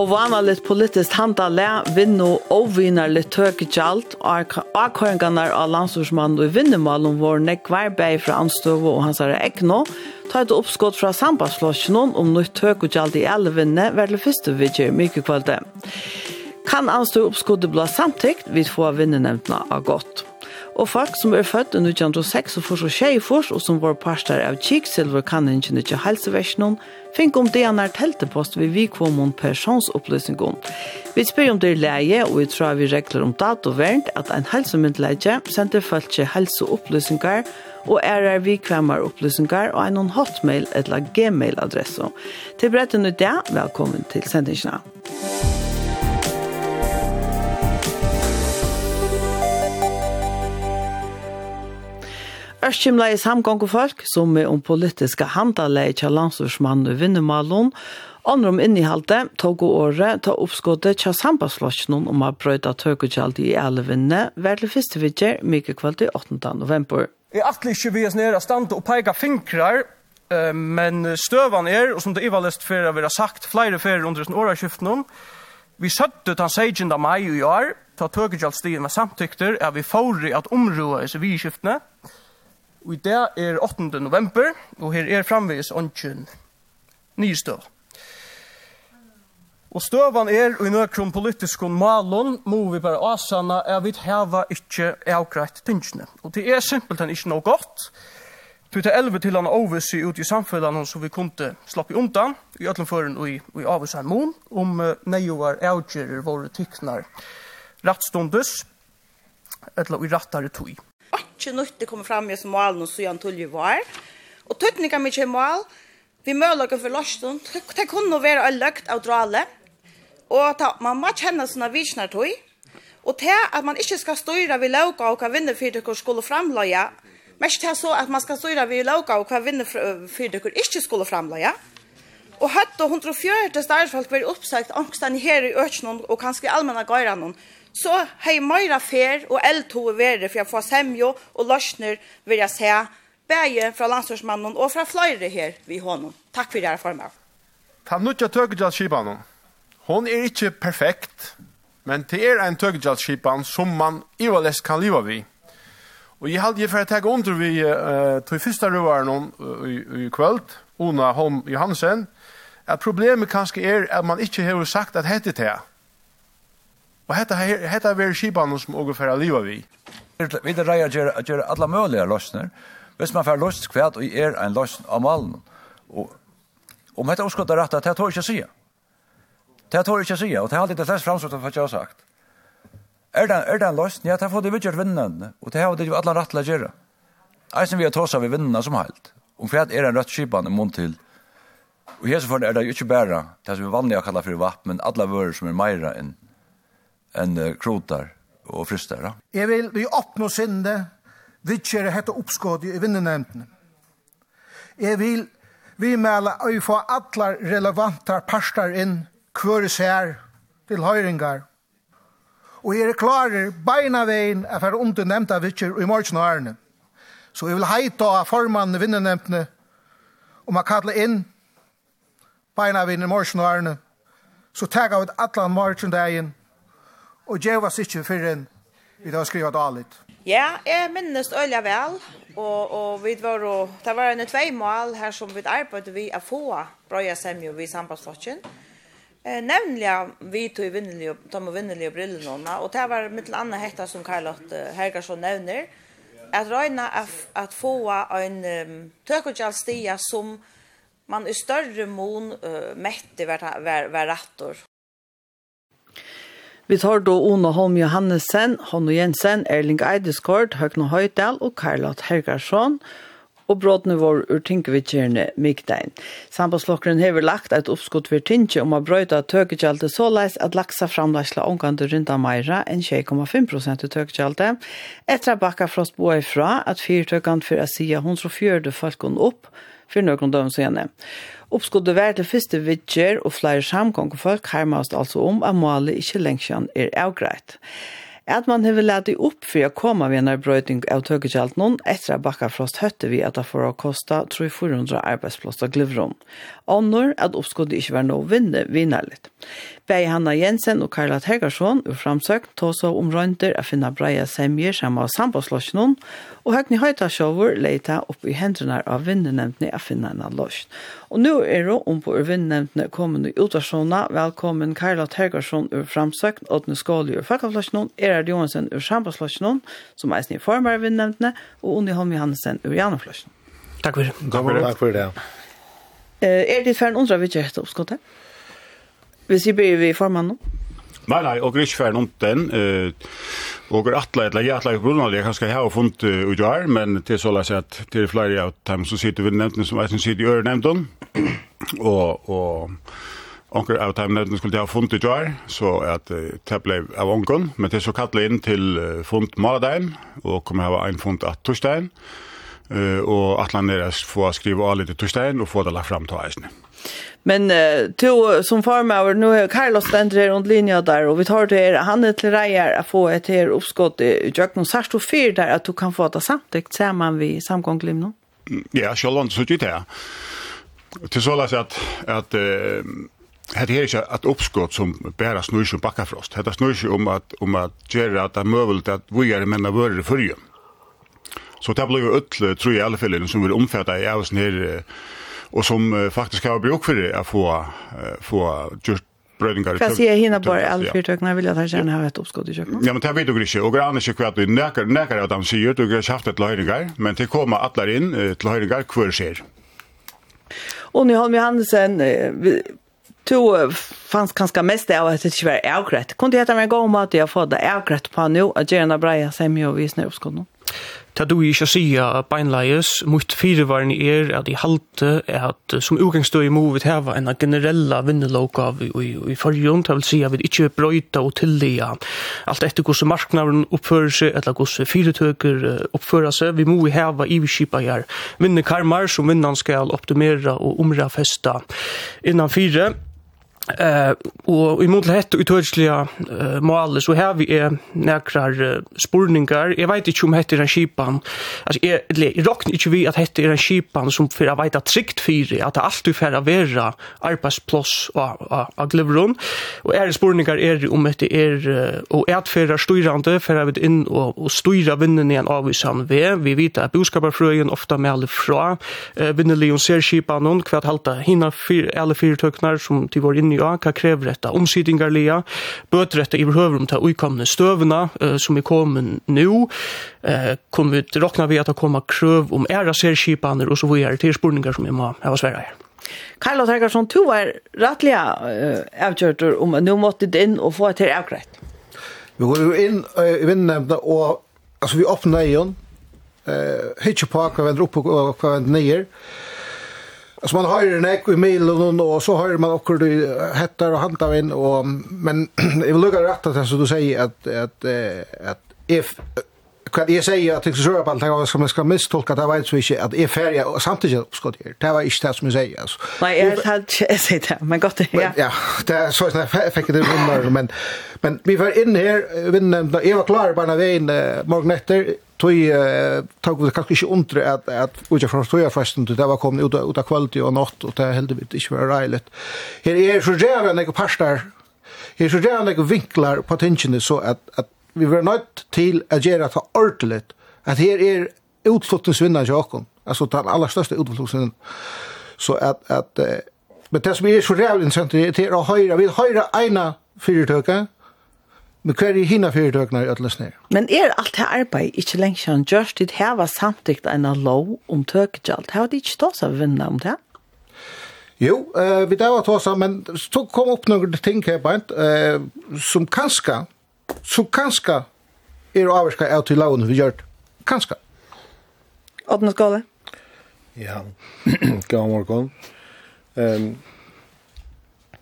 Og vanligt politiskt handla vinno og vinnarligt tøkegjald og akkøringarnar av landstorsmann og vinnemal om vår nekvar bei fra anstov og hans herre Ekno ta et oppskott fra sambandslåsjonen om nytt tøkegjald i alle vinne var det første vi gjør mye kvalitet. Kan anstov oppskottet bli samtikt vi får vinnenevntene av godt og folk som er født i 1906 og fors og tjejfors, og som var parster av kikselver kan ikke ikke helseversjonen, fink om det er teltepost ved vi kom om personsopplysningen. Vi spør om det er leie, og vi tror vi regler om datovernt at en helsemyndelege sender folk til helseopplysninger, og er er vi kvemmer opplysninger og en hotmail eller gmail-adresse. Til bretten ut det, velkommen til sendingsene. Musikk Spørskimla i samgång og folk, som er om politiska handalei til landstorsmann og vinnemalen, Andre om innehalte, tog og året, ta oppskåttet til sambandslåsjonen om å brøyta tøkutjaldi i alle vinne, vær til første vidtjer, mye kveld i 8. november. Jeg atler ikke vi er nere av stand og peker fingrar, men støvan er, og som det ivalest for å være sagt, flere ferier under sin åraskiften, vi søtte den 16. mai i år, ta tøkutjaldstien med samtykter, er vi fåri at områa i sivilskiftene, og I dag er 8. november, og her er framvis åndkjøn nye støv. Og støvan er, og i nøkron politiske malon, må vi bare asana, er vi heva ikkje avgreit tingene. Og det er simpelthen ikkje noe godt. Du tar elve til han oversi ut i samfunnet som vi kunne slappe undan, i øtlenføren og i, i avvisan mån, om uh, neioar avgjører våre tyknar rattstundes, eller i rattare tog ikke nytt kommer fram i som mål og så gjerne tullig var. Og tøtninga mi kjem mål, vi mølager for lorsten, det kunne være all løgt av drale, og ta, man må kjenne sånne visner tog, og til at man ikke skal styre ved lauka og hva vinner for dere skulle framløye, men ikke til så at man skal styre ved lauka og hva vinner for dere ikke skulle framløye, Og hatt og 140 starfolk var oppsagt angstene her i Øtjenån og kanskje i allmenn av Gøyranån, så hei meira fer og eldtog vere for jeg får semjo og løsner vil jeg se bæge fra landstorsmannen og fra fløyre her vi honom. Takk for det for meg. Ta nutja tøkjallskipan. Hon er ikkje perfekt, men det er en tøkjallskipan som man ivalest kan liva vi. Og jeg halde for å tega under vi uh, til første røvaren uh, i, i kvöld, Ona Holm Johansen, at problemet kanskje er at man ikkje har sagt at hette det her Og hetta hetta ver skipan som og fer liva vi. Vi det reier ger ger alla möjliga lösningar. Hvis man fer lost kvært og er ein lost av malen. Og om hetta oskot er rett at det tør ikkje sjá. Det tør ikkje sjá og det har alltid det framsøkt for jeg har sagt. Er det er det lost ja, det får det vidt vinnande og det har det alla rett til å gjøre. Eisen vi har tossa vi vinnarna som helt. Om kvært er ein rett skipan i mun til Og her så for er det jo ikke bare det som vi vanlig har for vapp, men alle vører som er meira enn enn krotar og frystar. Jeg vil vi oppnå sinne, vi kjører hette oppskåd i vinnenemtene. Jeg vil vi melde å få alle relevante parstar inn, hver her til høyringar. Og jeg er klarer beina veien er for under nevnta vidtjere i morgen og ærene. Så jeg vil heita av formannen vinnenemtene om å kalle inn beina veien i morgen og ærene. Så tega ut atlan morgen dagen og gjeva oss ikke for en vi har skrivet alit. Ja, jeg minnes øyelig vel, og, og vi var jo, det var en tvei mål her som vi arbeidde vi å få brøye semjo vi sambandsflokken. Eh, nämligen vi tog i vinnerlig, de var vinnerlig brillorna och det var mitt andra hetta som Karlot Hergarsson nämner att röjna att, att få en um, tökotjallstia som man i större mån uh, mette var, var, var rattor Vi tar då Ona Holm Johannesen, Honno Jensen, Erling Eideskort, Høgne Høydal og Karlat Hergarsson, og brådene vår ur tinkevitsjerne Mykdein. Sambandslokeren hever lagt et oppskott ved tinkje om å brøyta tøkekjaldet så leis at laksa framleisla omgående rundt av meira enn 2,5% til tøkekjaldet. Etter bakka frost boa ifra at fyrtøkant for å si at hun så fjørde folkene opp for noen døgn senere. Oppskuddet vær til første vidtjer og flere samgång og folk hermast altså om at målet ikke lengsjan er avgreit. At man hever det opp for å komme ved en brøyting av tøkekjalt noen etter at Bakkafrost høtte vi at det får å koste 300-400 arbeidsplasser glivrom. Ånder at oppskuddet ikke var noe vinne vinnerlig. Bei Hanna Jensen og Karla Tegersson ur framsøkt så om røynter å finna breia semjer som var sambandslåsjonen, og Høgni Høyta Sjåvor leita opp i hendene av vinnenemndene å finna en løsjon. Og nå er det om på ur vinnenemndene kommende utvarsjona, velkommen Karla Tegersson ur framsøkt, Åtne Skåli ur fakkavlåsjonen, Erard Johansen ur sambandslåsjonen, som er i formar av vinnenemndene, og Unni Holm Johansen ur janaflåsjonen. Takk for det. Takk for det. Takk det. Er det ferdig undra vi ikke oppskottet? Hvis vi blir vi formann nå? Nei, nei, og ikke ferdig om den. Og er atle, eller jeg atle, grunnen jeg kanskje har funnet ut her, men det er så la seg at det er flere av dem som sitter ved nevnten som er som sitter i ørenemnden. Og, og Onker av dem nevnten skulle jeg ha funnet ut her, så at det ble av onken, men det så kallet inn til funnet maladein, og kommer ha en funnet at torsdagen, Uh, og atlan er at få skriva av litt torsdagen og få det lagt fram til eisene. Men uh, to som formøver, nå er Carlos Dendre rundt linja der, og vi tar til her, han er til reier å få et her oppskott i Jøkken særst og Fyr der, at du kan få det samtidig man vi samgånglim nå? Ja, selv om det så ikke det. Til så løs at, at uh, Det er ikke et oppskott som bare snur seg om bakkafrost. Det snur seg om at, om at gjøre at det er møvelt at vi er menn av vører i. Så det blev öll tror jeg, i alla fall som vill omfatte i oss ner och som faktiskt har bruk för det att få få just brödingar. Vad säger hinna bara alla fyrtökna vill jag ta gärna ha ett uppskott i köket. Ja men det vet du inte. Och grannar sig kvätt näkar näkar att de säger du har haft ett löjningar men det kommer alla in till löjningar kvar ser. Och nu Holm vi uh, to fanns ganska mest av att det ikke var avgrätt. Kunde jag ta mig gå om att jag får fått det avgrätt på nå, att gjerne breia seg mye och visner oppskolen? Ta du ikke sia beinleies, mot firevarni er at i halte er at som utgangsstøy må vi hava en generella vinnelåk av i, i, i forrige, det vil si at vi ikke brøyta og tillia alt etter hvordan marknaden oppfører seg, eller hvordan firetøker oppfører seg, vi må hava iviskipa her vinnekarmar som vinnan skal optimera og omrafesta innan fire, Eh og i mot hett och utørsliga uh, mål så här vi är nekrar uh, spurningar. jag vet inte om hett er en skipan. alltså är det jeg inte vi att hett er en skipan som för att veta tryckt för att det alltid för fer å vera och och glivron och är det spurningar är om hett er uh, og atferðar styrande fer jeg in och och styra vinnen igen av avvisan ved. Vi vet att boskaparfrøyen ofta med alla fra uh, vinnelig ser skipan någon kvart halta hinna fyr, fyra fyrtøknar som till vår i ja, hva krever dette? Omsidingarlia, bøter dette i behøver om til uikomne støvene uh, som er kommet nå, uh, kommer vi råkna vi at det kommer krøv om æra serskipaner og så videre. Til spurningar som vi må ha svære her. Karla Tergarsson, du var rettelig uh, avgjørt om nå måtte du inn og få et her avgreit. Vi går inn i vinnevnene og altså, vi åpner igjen, uh, hitje på hva vi vender opp og hva vi vender nyer, Alltså man har ju näck i milen och så har man också det hettar och handlar in och men jag vill lugga rätt att så du säger att att att if kan jag säga att det skal på allt jeg skal, skal mistolka, det vet så inte att är färja och samtidigt oppskott her. Det var inte det som jag säger alltså. Nej, jag har inte sett det, men godt, ja. ja, det är så att jeg fikk det nummer, men, men vi var inne her, jeg var klar bara vi in morgon efter tog tog vi kanskje ikke undre at at uta fra tøya festen det var kommet ut ut av kvalitet og natt og det heldig vi ikke var reilet. Her er så gjerne jeg pastar. Her er så gjerne jeg vinklar på tingene så at at vi var nødt til å gjøre det ordentlig, at her er utflottningsvinnene til åkken, altså den aller største utflottningsvinnene, Så at, at uh, men det som er så rævlig interessant er å høyre, vi høyre eina fyrtøkene, Men hva er det hina fyrirtøkene i ødeles nere? Men er alt det arbeid ikke lenge siden gjørst dit heva samtidigt samtidig en lov om tøkegjald? Heva det ikke tås av vinna om det? Jo, uh, vi der var tås men så kom opp noen ting her beint, uh, som kanska så kanska er avvarska av til laven vi gjør det. Kanskje. Åpne skåle. Ja, god morgon. Um,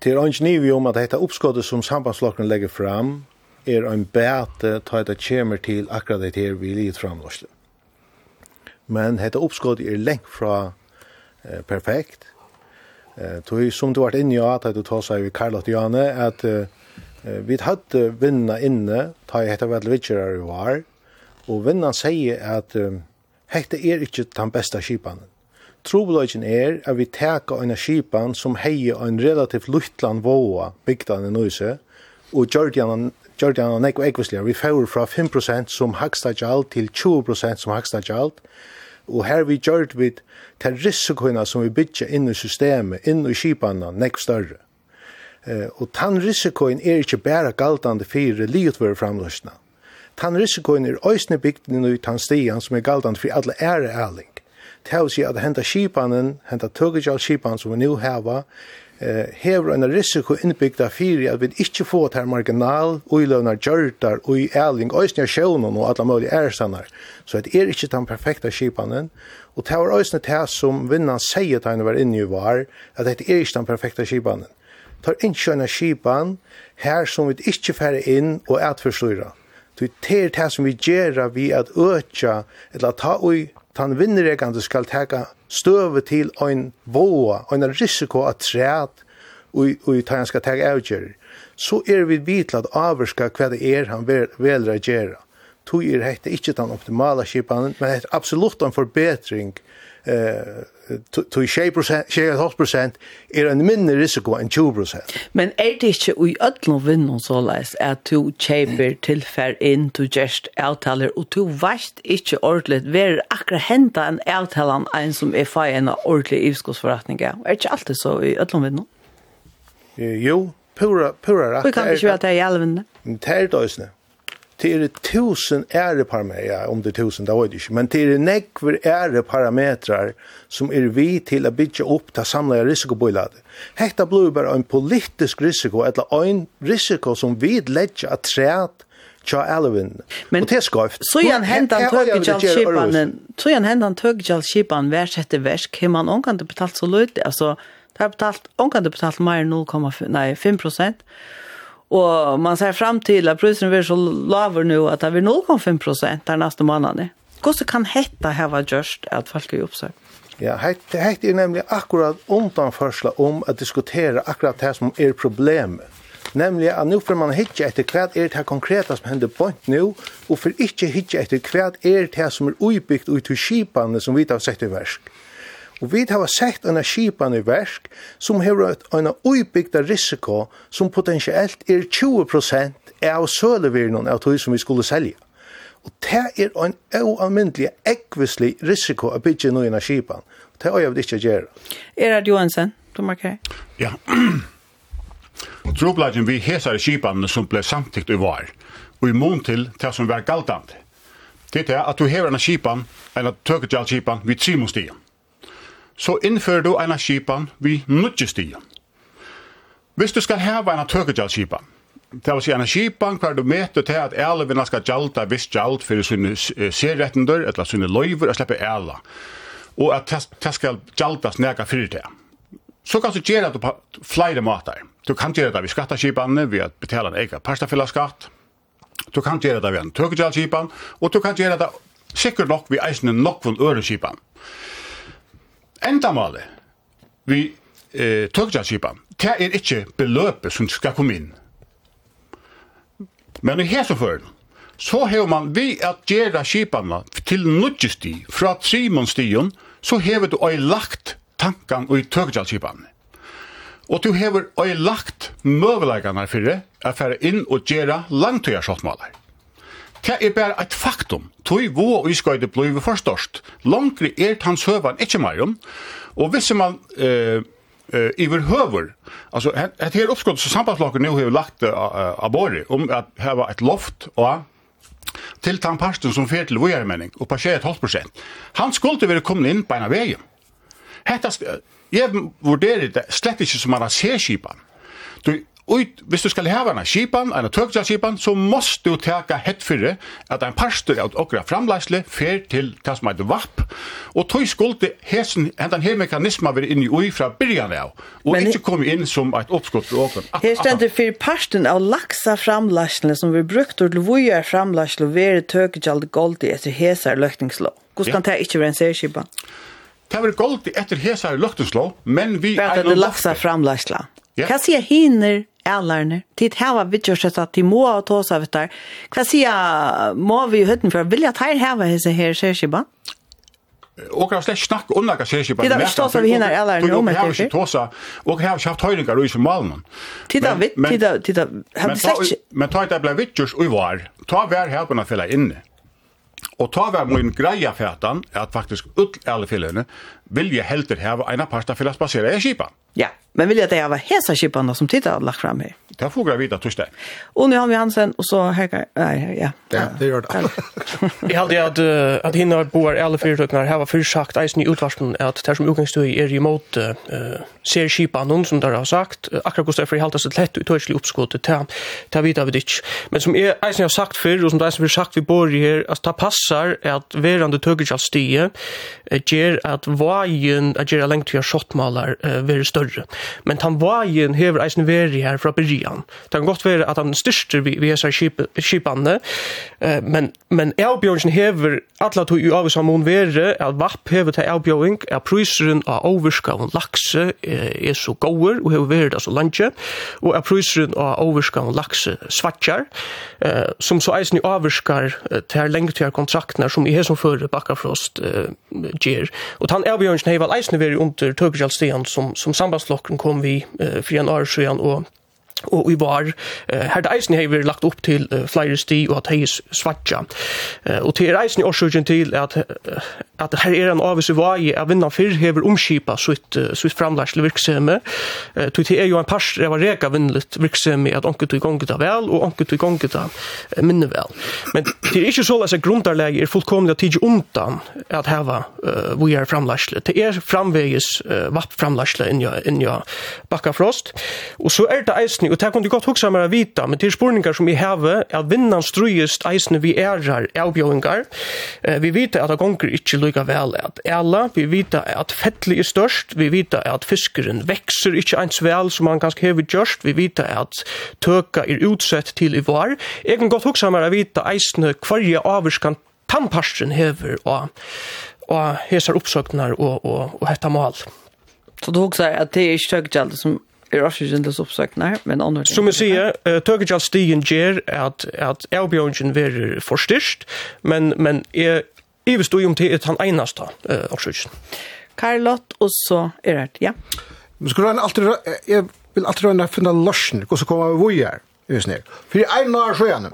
til er ikke nivå om at dette oppskottet som sambandslokken legger fram er en bete ta det kjemer til akkurat det her vi litt framlåsle. Men dette oppskottet er lengt fra eh, perfekt. Eh, tog, som du har vært inne i at du tar seg ved Karlot Jane, at eh, Vi hadde vinna inne, ta i hette vel vidtjerar i var, og vinnan sier at um, hette er ikke den beste skipanen. Trobeløgjen er at vi teka en skipan som heier en relativt luttland våa bygdan i Nøyse, og Gjordian Gjordian og Neko Ekvislia, vi får fra 5% som haksta gjald til 20% som haksta gjald, og her vi gjort vi til risikoina som vi bytja inn i systemet, inn i skipana, nekk større. Eh, og tann risikoen er ikkje bæra galtande fyrir liutvører framløsna. Tann risikoen er òsne bygd i tann stian som er galtande fyrir alle ære æling. Det vil si at henta kipanen, henta tøkkegjall skipanen som vi nu heva, eh, hever en risiko innbyggda fyrir at vi ikkje få til marginal, uiløvnar gjørdar, ui æling òsne sjånen og alla mulige ærstanar. Så det er ikkje den perfekta skipanen, og det var òsne det som vinnan sier til henne var inne i var, at det er ikkje den perfekta skipanen tar innkjønne skipan her som vi ikke færre inn og atforstyrer. Det er det som vi gjør vi at øtja, eller ta ui, tan vinnregande skal teka støve til ein boa, ein risiko at træt, og, og ta han skal teka avgjør. Så er vi vitlat avvarska hva det er han vel, velra tog er hette ikke den optimale skipanen, men det er absolutt en forbetring eh tog 6% er en mindre risiko enn 20%. Men er det ikke i ødlom vinnum såleis at du kjøper tilfær inn, til gjerst avtaler, og du vet ikke ordentlig hver akkurat hentet en avtalan en som er feil en ordentlig ivskåsforretninga. Er det ikke alltid så i ødlom vinnum? Jo, pura, pura rett. Vi kan ikke være det i alle vinnene? Det er det det er tusen æreparametrar, om det er tusen, det var det ikke, men det er nekver æreparametrar som er vi til å bygge opp til samlet risikobøylade. Hetta blir bare en politisk risiko, eller en risiko som vi legger at træt tja elven. Men og det skøyft. Så igjen hendan tøggjall chipan. så igjen hendan tøggjall skipan, vers etter vers, hvem man omkant betalt så løyt, altså, det har betalt, omkant betalt mer 0,5 prosent, Och man ser fram til at prisen blir så laver nu att det blir 0,5 prosent der nästa månaden. Hur kan detta ha gjørst att folk er oppsøkt? Ja, hette hett er nemlig akkurat undanførsla om at diskutera akkurat det som er problemet. Nemlig at nu får man hitje etter hva er det konkreta som hender point nå, og for ikke hitje etter hva er det som er uibyggt ut til skipene som vi har sett i versk. Og vi har sett en skipan i versk som har en uibygda risiko som potensielt er 20% av sølevirnen av tog som vi skulle selja. Og det er en uanmyndelig, ekvislig risiko å bygge noen av skipan. Det har jeg vel ikke å Er det Johansen, du markerer. Ja. Trobladjen vi hesar skipan som ble samtikt i var, og i mån til det som var galtant. Det er at du hever en skipan, eller tøketjall skipan, vi trimostien så innfører du en skipan vi nudgestien. Hvis du skal heve en tøkegjalskipan, Det vil si en skipan hver du møter til at elvinna skal gjalda viss gjald fyrir sine serrettender, eller sine loiver, og slepper ela. Og at det skal gjaldas nega fyrir det. Så kan du gjøre det på flere måter. Du kan gjøre det ved skattaskipanene, ved å betale en egen parstafyllaskatt. Du kan gjøre det ved en tøkegjalskipan, og du kan gjøre det sikkert nok ved eisende nok nokvun øreskipan endamålet vi eh, tøkjanskipa, det er ikke beløpet som skal komme inn. Men i hese føren, så har man vi at gjøre skipanna til nudgesti fra Simonstien, så har du ei lagt tankan og i skipan. Og du har ei lagt møvelegene for det, fære inn og gjøre langtøyersottmåler. Det er bare et faktum. Tøy vå og iskøyde bløyve forstørst. Langri er tans høvan ikkje meirum. Og hvis man eh, eh iver høver, altså et her oppskott som sambandslokken nu har lagt av borri om at heva et loft og til tan parsten som fer til vojermenning og passer et halvt prosent. Han skulle være kommet inn på en av veien. Hetta, jeg vurderer det slett ikke som man har seskipan. Du, ut, hvis du skal hava en skipan, en tøkjaskipan, så måst du teka hett fyrre at en pastor av okra framleisle fer til det som heter vapp, og tog skulde hesen, hentan her mekanisma veri inni ui fra byrjan av, og Men, ikke kom inn som et oppskott for okra. Her stender fyrir parsten av laksa framleisle som vi brukt til vujar framleisle veri tøkjald goldi etter hesar løkningslov. Hvordan kan det ikke være en serskipan? Det var goldi etter hesar løkningslov, men vi... Bare det laksa framleisle. Ja. Hva sier hinner ærlærne. Tid hava just att de må och ta sig vet där. Hva sier må vi i høtten for? Vil jeg ta det här ser sig bara? Och jag släck snack om några särskilt bara. Det är förstås av hinner eller nu men det är ju tossa. Och jag har haft höjningar i som malmen. Titta vitt, titta titta. Men släck? men ta det blev vitjus och var. Ta vär här på några fälla inne. Og ta var min greia fætan, at faktisk ull alle fylgjene, vilja heldur heva eina parta fyrir at basera i kipan. Ja, men vill at det heva hesa kipan som tida har lagt fram her. Det får jeg vita torsdag. Og nu har vi Hansen, og så Helga, nei, ja. Ja, det gjør det. Jeg hadde at, at hinne boar alle här heva fyrsagt eisen i utvarsken at det som utgangsstøy er imot uh, ser kipan, noen som der har sagt, akkurat gos derfor så lätt seg lett utøyslig oppskottet, det vita vi ditt. Men som är eisen har sagt för og som det eisen vi sagt vi bor i her, at det huxar at verande tøkjal stie ger at vajen at ger lengt till shotmalar uh, ver større. Men han vajen hever eisen veri her fra byrjan. Det kan godt være at han styrster vi vi hesa skipane. Uh, men men Elbjørnsen hever alla to i av samon veri at vapp hever til Elbjørn at pryseren av overska og lakse er så goer og hever veri det så lenge og at pryseren av overska og lakse svatchar uh, som så eisen i uh, til lengt til kontraktene som i hesen før Bakkafrost uh, gjør. Og den avgjørelsen har vel eisene vært under Tøkjallstian som, som sambandslokken kom vi uh, fri en år siden og og i var her det eisen har lagt opp til flere sti og at hei svartja. Og til eisen i årsøkjen til at, at her er en avvis i vei av vinnan fyrr hever omskipa sitt, sitt framlærs til virksomhet til til er jo en pars reva reka vinnlet virksomhet at onket i gonget av vel og onket i gonget av minne vel men det er ikke så at grundarleg er fullkomlig at tidsi undan at heva uh, vi er framlærs det er framvegis uh, vapp framlærs inni bakka frost og så er det eisen spurning, og det kan du godt huksa meg å vita, men til spurningar som vi heve, at vinnan strøyest eisne vi ærar avbjøyngar. Vi vita at det gonger ikkje lykka vel at ela, vi vita at fettli er størst, vi vita at fiskeren vekser ikkje eins vel som han ganske hever gjørst, vi vita at tøka er utsett til i var. Jeg kan godt huksa meg å vita eisne kvarje avvurskan tannparsten hever og og hesar uppsöknar og og og hetta mal. Så du hugsar at det er støkgjald som er også ikke til oppsøkene her, men andre ting. Som jeg sier, uh, tøkker jeg stigen gjør at, at avbjørnsen er forstyrst, men, men jeg, jeg vil stå om til at han eneste uh, også ikke. Karlott, og så er det, ja. Men skulle han alltid, jeg vil alltid rønne å finne løsning, hvordan kommer vi hvor her, just ned. For jeg er nå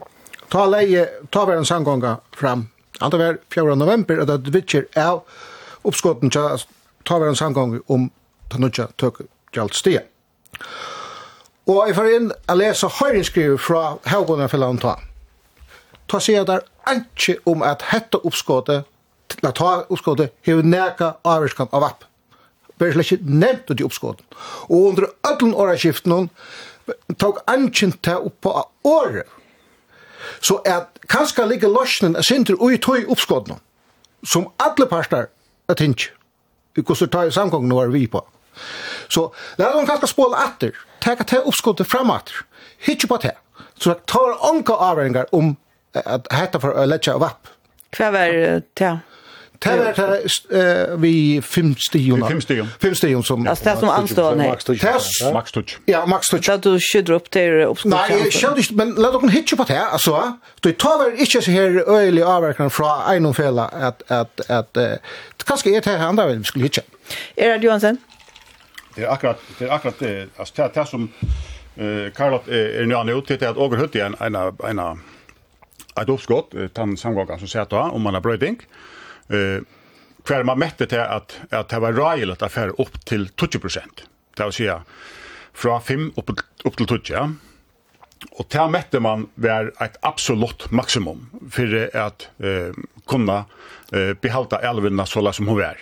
ta leie, ta hver en sanggånga fram, andre hver 4. november, og det vitcher av oppskotten til ta hver en sanggång om ta nødja tøk gjalt. Og jeg får inn å lese høyringskrivet fra Haugunnen for landet. ta. Ta sier der ikke om at hette oppskåttet, å ta oppskåttet, har neka avvirskan av app. Det er slett ikke nevnt ut i oppskåttet. Og under ødelen åreskiften tok anken til opp på året. Så at kanskje ligger løsnen er sinter ui tog oppskåttet som alle parter er tinsk. Hvordan tar samgången er vi på. Så lær dem kanskje spåla atter, teka til oppskottet fram atter, hitje på det. Så jeg tar anka avrengar om at hetta for å letja av app. Hva var det? Det var det vi fem stigen. Fem stigen. Fem stigen som... Altså det som anstår, nei. Max Tutsch. Ja, Max Tutsch. Da du skydder opp til oppskottet. Nei, jeg skjødder ikke, men la dere hitje på det, altså. Du tar vel ikke så her øyelig avverkene fra einomfella at, at, at, at, kanskje er det her andre vi skulle hitje. Erhard Johansen? Ja. Det är akkurat det är akkurat det alltså det, det som eh Karl är nu anute till att Åger Hutt igen en en ett uppskott tant samgångar som sätter om man har bröding. Eh kvar man mätte till att att det var rejält affär upp till 20 Det vill säga från 5 upp upp till 20. Ja. Och där mätte man var ett absolut maximum för att eh, kunna eh, behålla älvarna så som hon var.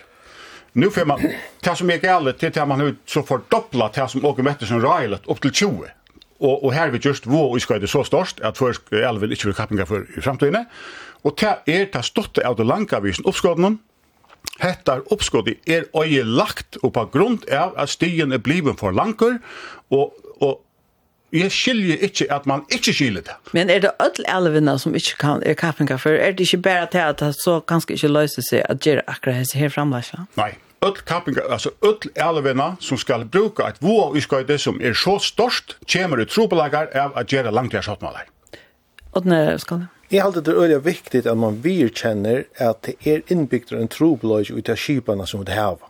Nu får man, det som är galet det är att man har så fördopplat det som åker mätter som rejlet upp till 20. Och, och här vi just vår det så störst att först älven inte vill kappinga för i framtiden. Och det är det stått av det långa visen uppskådnen. Hettar uppskådde är öje lagt och på grund av att stigen är bliven för langer och, och Jeg skiljer ikke at man ikke skiljer det. Men er det alle elvene som ikke kan, er kappinga for? Er det ikke bare til at det så kanskje ikke løser seg at gjøre akkurat hese her framlæsja? Nei, alle kappninger, altså alle elvene som skal bruke et vå i skøyde som er så størst, kommer i trobelager av at gjøre langt jeg skjøttmåler. Ådne skal det. Jeg halte det øyelig viktig at man virkjenner at det er innbygd en trobelager ut av skipene som det har.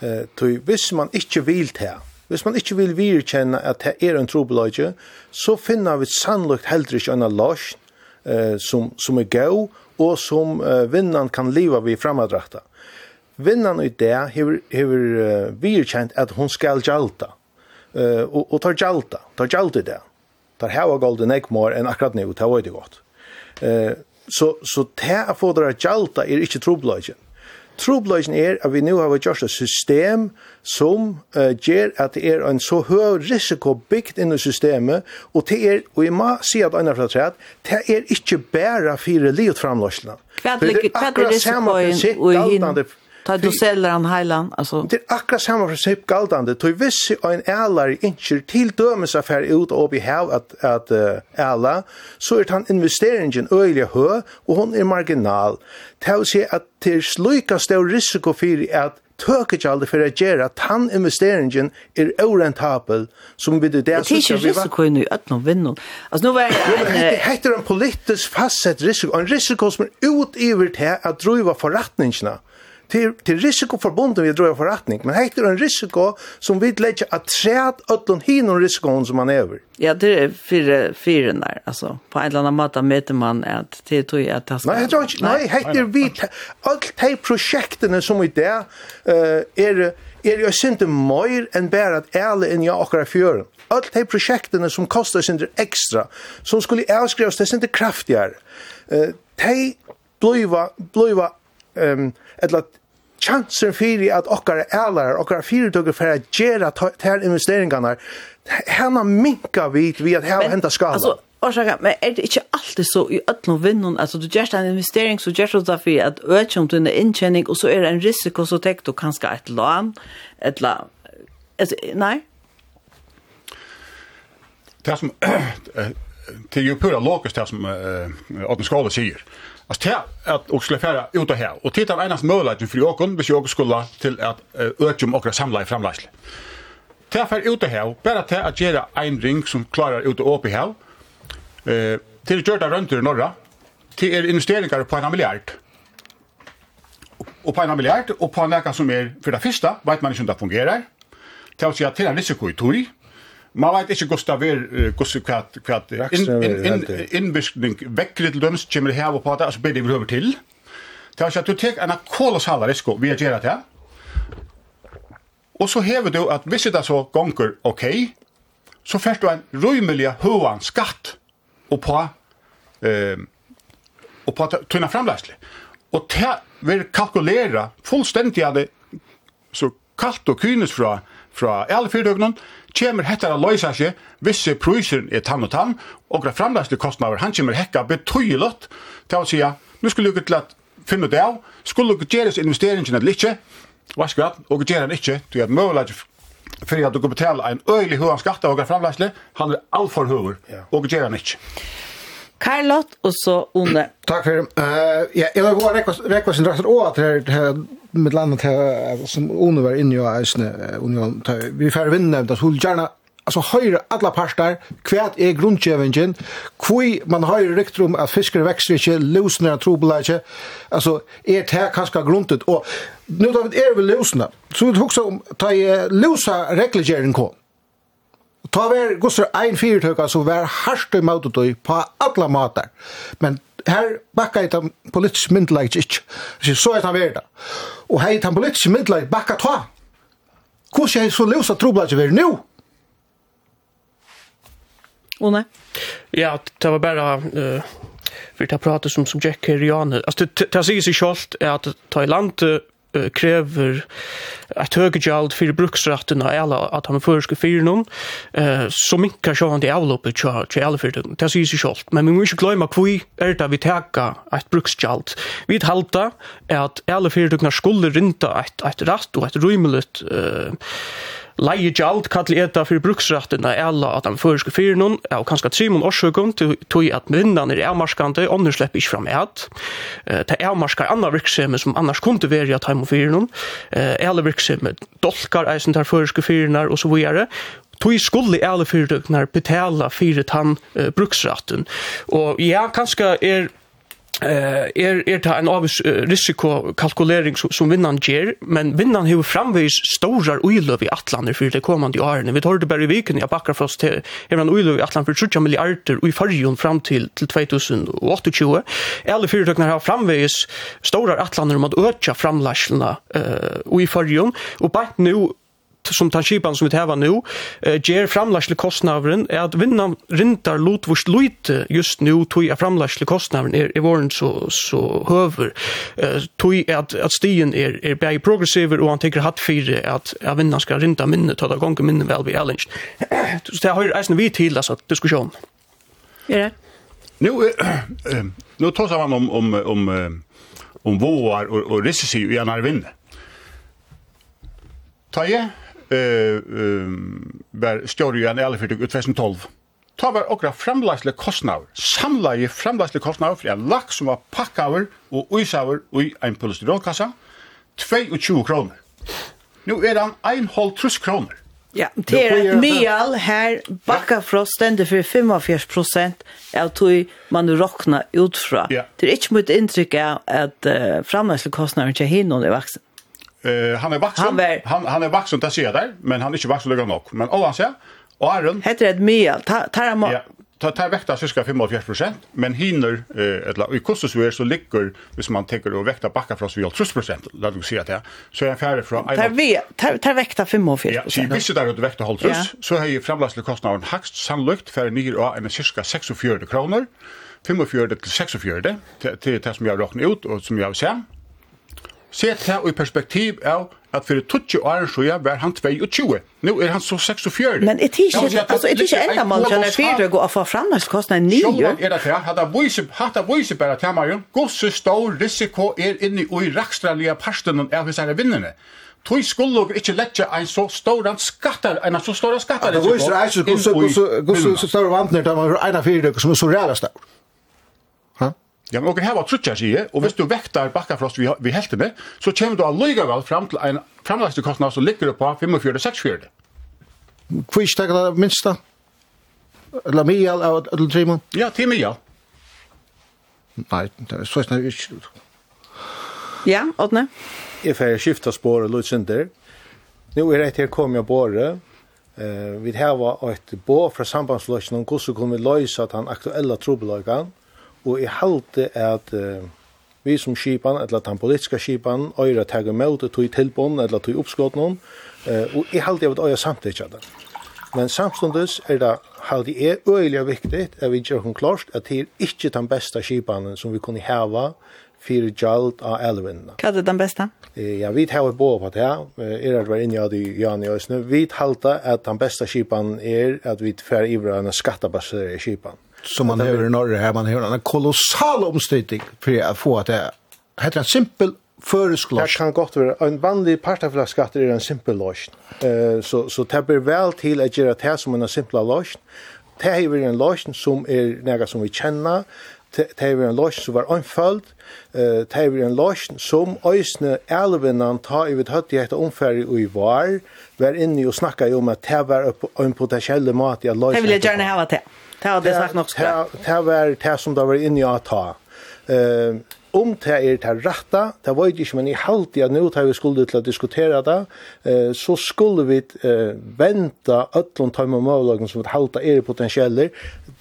Uh, hvis man ikke vil til Hvis man ikke vil virkjenne at det er en trobeløyde, så finner vi sannløkt heller ikke en løsjon eh, som, som er gøy, og som eh, vinnan kan leva vi framadrakta. Vinnan i det hever, hever uh, virkjent at hun skal gjalta, uh, og, og tar gjalta, tar gjalta i det. Tar hava golden ekmår enn akkurat nu, det var det godt. Eh, så, så det å få dere gjalta er ikke trobeløyden. Trobløysen er at vi nu har gjort et system som uh, gjør at det er en så høy risiko bygd inn i systemet, og det er, og jeg må si at andre fra tredje, det er ikke bare fire livet framløsene. Hva er risikoen og hinn? Ta du säljer han heilan, alltså. Det är akkurat samma princip galdande. Du visst en i inte till dömes affär ut och vi hav att att ärla så är han investeringen öliga hö och hon är marginal. Tell sig att till sluka stor risiko för att tøker ikke aldri for å gjøre at han investeringen er orentabel som vi det der så. Det er ikke risiko i øtlen og vinnen. Altså nå var det... heter en politisk fastsett risiko, en risiko som er utiver til at drive forretningene till till risiko förbunden vi drar förrättning men helt en risiko som vi lägger att träd öllon hinon riskon som man över. Ja, det är fire, fyra där alltså på en eller annan måte möter man att det tror jag att det ska Nej, jag inte, nej, helt är vi allt de projekten som vi där eh är är ju inte mer än bara att ärle in jag och fjör. Allt de projekten som kostar sin extra som skulle avskrivas det är inte kraftigare. Eh de bliva bliva ehm um, eller chansen fyrir at okkar ælar, okkar fyrirtøkker for at gjera til investeringarna, hana minka vi vi at hava henda skala. Altså, Orsaka, men er det ikke alltid så i ødlom vinnun, altså du gjørst en investering, så gjørst du derfor at økjom du er inntjening, og så er det en risiko, så tenk du kanskje et lån, et lån, altså, nei? Det som, det er jo pura logisk det som Åtten Skåle sier, Alltså det att och skulle färra ut och här och titta på enas möjligheten för jag kunde besöka skola till att öka om och samla i framläsle. Det fär ut och här bara till att göra en ring som klarar ut och upp i här. Eh till att göra runt i norra till er investeringar på en miljard. Och på en miljard och på en läka som är för det första vet man inte om det fungerar. Till att säga till en risiko i tori Man vet ikke hvordan det er, hvordan det er, innvirkning vekker til dømes, kommer her og på det, og så blir det vi over til. Det er at du tek en kolossal risiko, vi har gjerne det. Og så hever du at hvis det så gonger ok, så først du en rymelig høvan skatt og på eh, og på tunna framleislig. Og det vil kalkulera fullstendig av det så kallt og kynes fra, fra alle fyrdøgnene, kommer hetta að løysa seg visse prøyser er tann og tann, og det framlæsli kostnader, han kommer hekka betydelig til å si, nu skulle du til at finne det av, skulle du gjeres investeringen eller ikke, vaskrat, og gjøre den ikke, du er mulig fyrir at du kan betala en øylig høgan skatt av framlæsli, han er alfor høver, og gjer han ikke. Karlot og så Onne. Takk for det. Uh, ja, jeg vil gå og rekke oss en drakter å at det her med landet her, som Ono var inne i Eisne Union, vi får vinne, at hun gjerne, altså höra alla parter, kvärt er grunnkjevingen, kvui man høyre rykt om att fiskere växer inte løsner og trobel ikke, altså er det här kanske grundet og nu då er vi lösna. så vi tok om, ta i løsa reglegjering kom, Ta ver gusser ein fyrtøkka så ver harst i mautetøy på alla matar. Men her bakka i den politisk myndelaget ikke. Så er han verda. Og hei, den politisk myndelaget bakka ta. Hvordan er så løsa trobladet vi er nå? Å nei. Ja, det var bare... Uh, vi tar prata som som Jack Herrianer. Alltså det tar sig sig självt är att ta i land uh, krever et høygjald for bruksrettene av alle at han føresker fyrir noen, eh, så minkar sjå han til avloppet til, til alle fyrir noen. Det sier seg sjålt. Men vi må ikke glemme hvor er det vi teka et bruksgjald. Vi halda at alle fyrir noen skulle rinda et, et rett og et rymelig eh, Leie gjald kalli eta fyrir bruksrættina ela at han føreske fyrir noen, og kanska trimon årsøkum til tog at vinnan er avmarskande, ånden slepp ikkje fram et. Det avmarskar anna virksemi som annars kunne veri at heim og fyrir noen. Ela virksemi dolkar eisen der føreske fyrirnar og så vare. Tui skulle alle fyrirtøknar betala fyrir tann uh, bruksratten. Og ja, kanska er eh er er ta en avis risiko kalkulering som vinnan ger men vinnan hevur framvegis stórar uiløv i atlandir fyrir det komandi årene. Vi tørðu berre viken ja bakkar frost til hevur ein uiløv i atland fyrir 30 milliardar og i farjun fram til til 2028. Alle fyrirtøknar har framvegis stórar atlandir um at økja framlæsluna eh uh, og i farjun og bætt nú som tar skipan som vi tar nu eh, ger framlagsle kostnaderen er at vinnan rintar lotvurst lite just nu tog er framlagsle kostnaderen er i våren så så høver eh, tog er at at stien er er bæði progressiver og han tekur hatt fyrir at at vinnan skal rinta minne ta gonga minne vel við Ellen. Så det har eisen vi til altså diskussion. är det? Nu eh nu tar man om om om om våar och och risker i en arvinne. Ta jag var större enn alle fyrtøk ut 2012. Ta var okra framlagsle kostnader, samleie framlagsle kostnader för en lax som var packaver och uisaver i en polystyrolkassa, 22 kronor. Nu er han 1,5 kronor. Ja, det er et mjall her bakka fra stendet for 45 prosent av tog man råkna utfra. Ja. Det er ikke mye inntrykk av at uh, framleisle kostnader ikke er vaksen. Eh han är vuxen. Han, var... han, han är vuxen där ser där, men han är inte vuxen lika nog. Men alla ser. och Aron heter det med tar tar man ta ta vekta cirka 45 men hinner eh eller i kostar så ligger hvis man tänker och vekta backa från så 30 låt oss säga det så är färre från Ta vi ta ta vekta 45 Ja, så vi visste där att vekta håll trus så har ju framlastle kostnaden högst sannolikt för nyer och en cirka 46 kronor 45 till 46 det det som jag räknar ut och som jag ser Se det i perspektiv av at for 20 år så var han 22. Nu er han så 46. Men det är altså, er det är inte ända man kan fyra gå av framnas kostna ni ju. Jo, er det här hade voice hade voice bara ta mig. Gosse stor risiko er inne i rakstralige parsten av är hur vinnarna. Tui skulle og ikkje letja ein så stor skattar, ein så stor skattar. Det viser eisig hvordan så stor vantner, det var eina fire som er så ræra stor. Ja, men okkur hava trutja sige, og hvis du vektar bakkafrost vi, vi heltene, så kommer du allikevel fram til en framlagskostnad som ligger på 45-46. Hvor stekker det minsta? Eller mial av Ødel Trimon? Ja, til mial. Nei, det er sånn at ikke... Ja, Ådne? Jeg får skifta spår og lutsynder. Nå er det her kom jeg bare, Eh, vi har et bå fra sambandsløsning om hvordan vi løse den aktuella trobeløkene? Og jeg halte at uh, vi som skipan, eller den politiska skipan, øyre tagger med til tog tilbånd, eller tog oppskått noen, uh, og jeg halte at øyre samtidig det. Men samstundes er det halte er øyelig viktig at vi gjør hun klart at det er ikke den beste skipanen som vi kunne hava fyrir gjald av elvinna. Hva er den beste? Ja, vi tar jo på det her. Er det var inne av de Jan i Øsne. Vi halta at den beste skipan er at vi fer i hverandre skattebasere skipan som man har i Norge her, man har en kolossal omstøyting for å få at det heter en simpel føresklosj. Det kan godt være, en vanlig partaflaskatter er en simpel losj. Eh så, så det blir vel til å gjøre det som en simpel losj. Det er en losj som er noe som vi kjenner, det er en losj som var anfølt, det er en losj som øysene elvenan tar i vidt høtt i etter omfærdig og i var, var inne og snakka om at det var en potentiell mat i losj. Det vil jeg gjerne ha til. Det har det sagt nok skal. Det var det som det var inne i att ta. uh, om det er det rette, det var ikke, men i halvtid at nå tar vi skulle til å diskutere det, eh, så skulle vi eh, vente øtlån tar med målagene som et halvt er potensialer,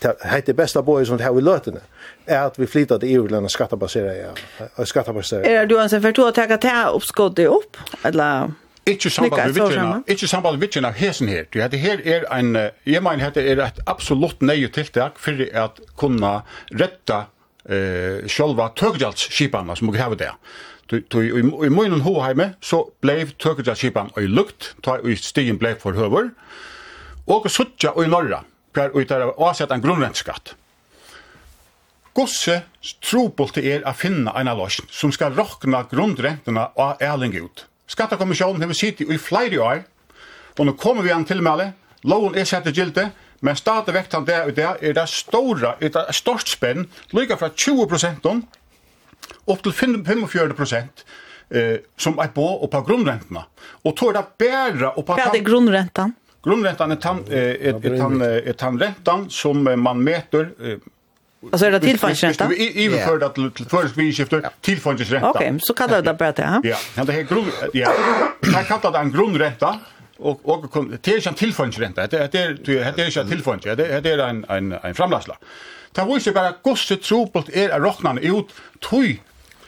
det heter bästa bøye som det har vi løtene, er at vi flyttar til EU-lande skattebaserade. Ja, Skattebaserade. Er du anser for to å ta det oppskottet opp, eller? Ikke samband med vitjena, ikke samband med vitjena hesen her. Du hade her er ein jeg meiner hette er et absolutt nøye tiltak fyrir at kunna retta eh sjølva tøgdalsskipanna som vi har det. Du du i munnen hoheime så bleiv tøgdalsskipan og lukt, ta i stigen bleiv for høver. Og suttja og i norra, per og der avsett en grunnrenteskatt. Gosse trobult er å finna en løsn som skal rokna grundrentene av ærling ut. Skattekommisjonen har sittet i flere år, og nå kommer vi an det. loven er sett til gilde, men stadig vekt han det og det er det store, er det størst spenn, lykke fra 20 prosenten opp til 45 prosent, eh, som er på og på grunnrentene. Og tog det bedre og på... Hva er grunnrentene? Grunnrentan er tan, er, er, tann, er rentan som man meter Alltså är det tillfångsränta? Vi överför det till förs vi skiftar tillfångsränta. Okej, så kallar det bara det, ja? Ja, det är grund... Ja, det kallar det en grundränta och och det är en tillfångsränta. Det är det är det är en tillfångs. Det det är en en en framlagsla. Det var ju bara gosse tropelt är att räkna ut tui.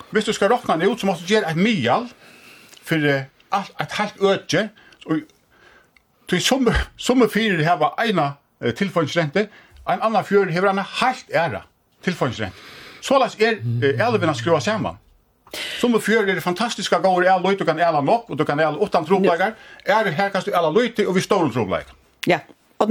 Visst du ska räkna ut så måste du göra ett mial för allt ett halvt öde och tui som som för det här var ena tillfångsränta en annan fjör hever en helt ära tilfångsrent. Så las er älvarna skrua saman. Som fjör er det fantastiska gård är löjt och kan äla nok, och du kan äla utan troplägar. Är här kan du äla löjt och vi står troplägar. Ja.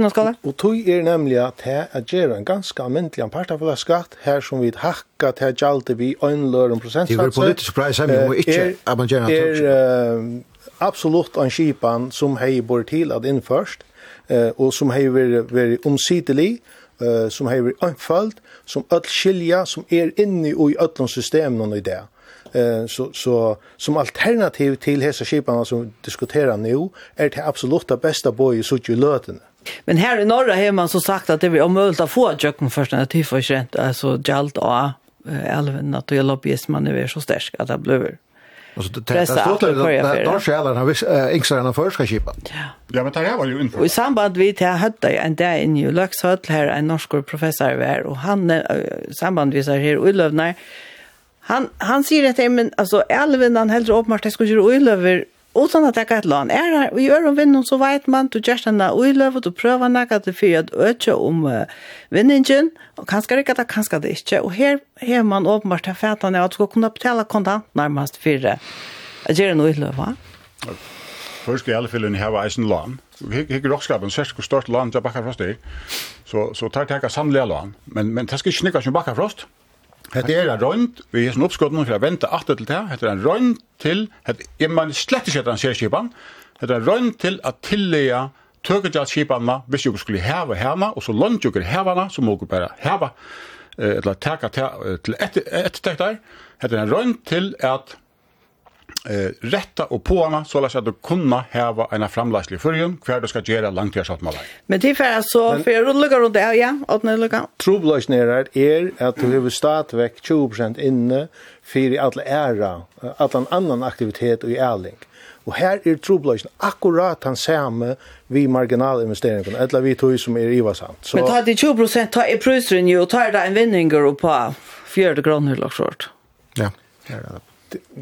Skal det. Og tog er nemlig at det er gjerra en ganske myndelig partafella skatt her som vi hakka til gjaldi vi øynløren prosentsatser. Det er politisk preis men vi må ikke abangera Er absolutt en skipan som hei bor til at innførst, og som hei vært omsidelig, uh, som har anfallt, som öll skilja, som er inne i öllom systemen i det. Eh så så som alternativ till hese skiparna som diskuterar nu är det absolut det bästa boy så suttje løtene. Men här i norra har man så sagt att det är omöjligt att få jöken först när det är rent alltså galt och älven att det lobbyismen är så stark att det blir Alltså det det stort det då skälar han visst extra än första skipa. Ja, men det här var ju inför. Och i samband vi till hade en där i New Lux Hotel här en norsk professor var och han i samband vi så här Ulövnar han han säger att men alltså älven han helt uppenbart det skulle ju Ulöver utan att ta ett lån. Är det vi gör om vinnum så vet man du just den där ulöv och pröva några att för att öka om uh, vinningen och kanske det kan kanske det inte och här här man uppenbart har fätan att ska kunna betala kontant närmast för det. Är det nog ulöv va? Först i alla fall ni har eisen lån. Vi Hikker rockskapen särskilt och stort lån till Backafrost. Så, så tar jag här samliga lån. Men, men det ska inte snicka som Backafrost. Mm Hetta er ein rønt, vi er snupskotten for å vente atter til det. Hetta er ein rønt til, hetta er man slett ikke den sérskipan. Hetta er ein rønt til at tillega tøkja skipanna, hvis jo skulle hava hana, og så lånt jo hava så må jo bare hava, eller teka til etter, etter, etter, Hetta er etter, etter, etter, eh rätta och på henne så läs att du kunna häva en framläslig förrjun kvar du ska göra långt jag satt med dig. Men det för så för att lucka runt där ja, att när lucka. Troubles nere är att du har start veck 20% inne för all ära att en annan aktivitet och i ärling. Og her er troblasen akkurat han samme vi marginalinvesteringene, eller vi tog som er sant. Så... Men ta det 20 prosent, ta i prøyseren ju tar det en vinninger på 4 kroner eller Ja, det er det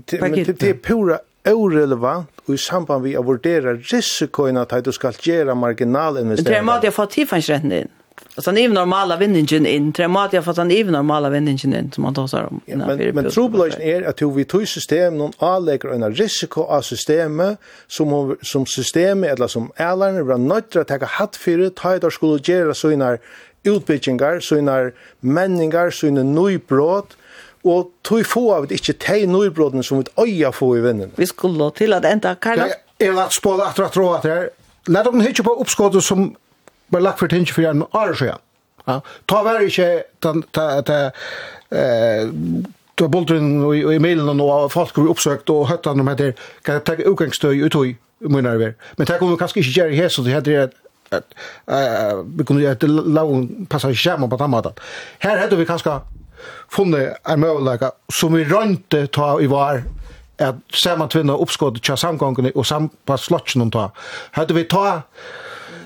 det är pura orelevant och i samband vi att vurdera risikoen att du ska göra marginalinvesteringar. Det är mat jag får tillfällsrätten in. Alltså den normala vinningen in, det är mat jag får den normala vinningen in som man tar sig om. Ja, men men trobolagen är att vi tog system någon anlägger en risiko av systemet som, som systemet eller som ägaren var nöjt att ta hatt för det, ta ett skulle göra sådana utbyggingar, sådana männingar, sådana nybrott og tog få av det ikke teg nøybrodene som vi øya få i vinden. Vi skulle til at enda, Karla? Jeg vil spåle at jeg tror at det er. Læt dere hitje på oppskåttet som var lagt for tinge for en år siden. Ja. Ta vær ikke den, ta, ta, eh, ta bulteren og e-mailen og folk vi oppsøkt og høtta dem heter, kan jeg ta utgangsstøy ut i munnar ver. Men det kommer kanskje ikke gjøre her, så det heter at vi kunne gjøre et lavn passasje skjermen på den måten. Her heter vi kanskje funnet en møvelega som vi rønte ta i var at saman tvinna oppskått tja samgångene og sampaslotjen om ta. Hadde vi ta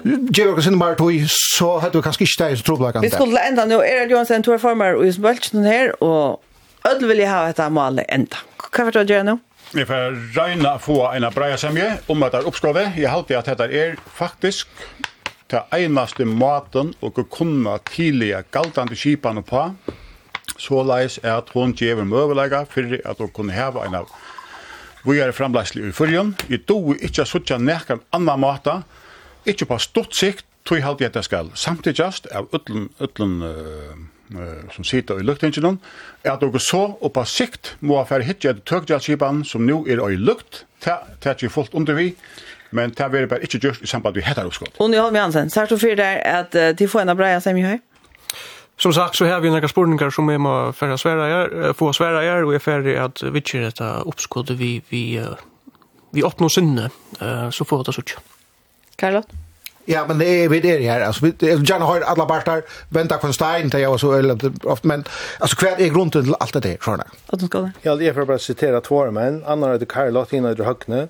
Gjør dere sinne bare tog, så hadde vi kanskje ikke det som troblagan. Vi skulle enda nå, Erald Johansen, to reformer og Ismølksen her, og ødel vil jeg ha etter målet enda. Hva var det å gjøre nå? Jeg får regna få en breia semje om at det er oppskåret. Jeg halte at dette er faktisk til einaste maten og kunne tidligere galtande kipan på så leis er at hun gjever møvelega for at hun kunne heva en av vi er framleisli i fyrjun. Jeg do ikkje suttja nekkan anna mata, ikke på stort sikt, tog halde jeg at jeg skal samtidjast av utlun, utlun uh, uh, som sita i luktinginen, er at dere så og på sikt må affær hitje etter tøkjalskipan som nu er i lukt, det er ikke fullt under vi, men det er bare ikke gjørst i samband med hettar oppskott. Og Njolm Jansen, sær du fyrir der at uh, de få en av breia sem i høy? Som sagt så har vi några spurningar som är med för att svära er, få svära er och är färdig att vi kör detta uppskott vi vi vi öppnar sinne så får det så tjockt. Carlot? Ja, men det är vi det här. Alltså, vi, jag har alla parter vänta på en stein till jag var så eller ofta, men alltså kvärt är grunden till allt det där, tror jag. Att de ska det. Ja, det är för att bara citera två män. Anna är det Carlot innan du det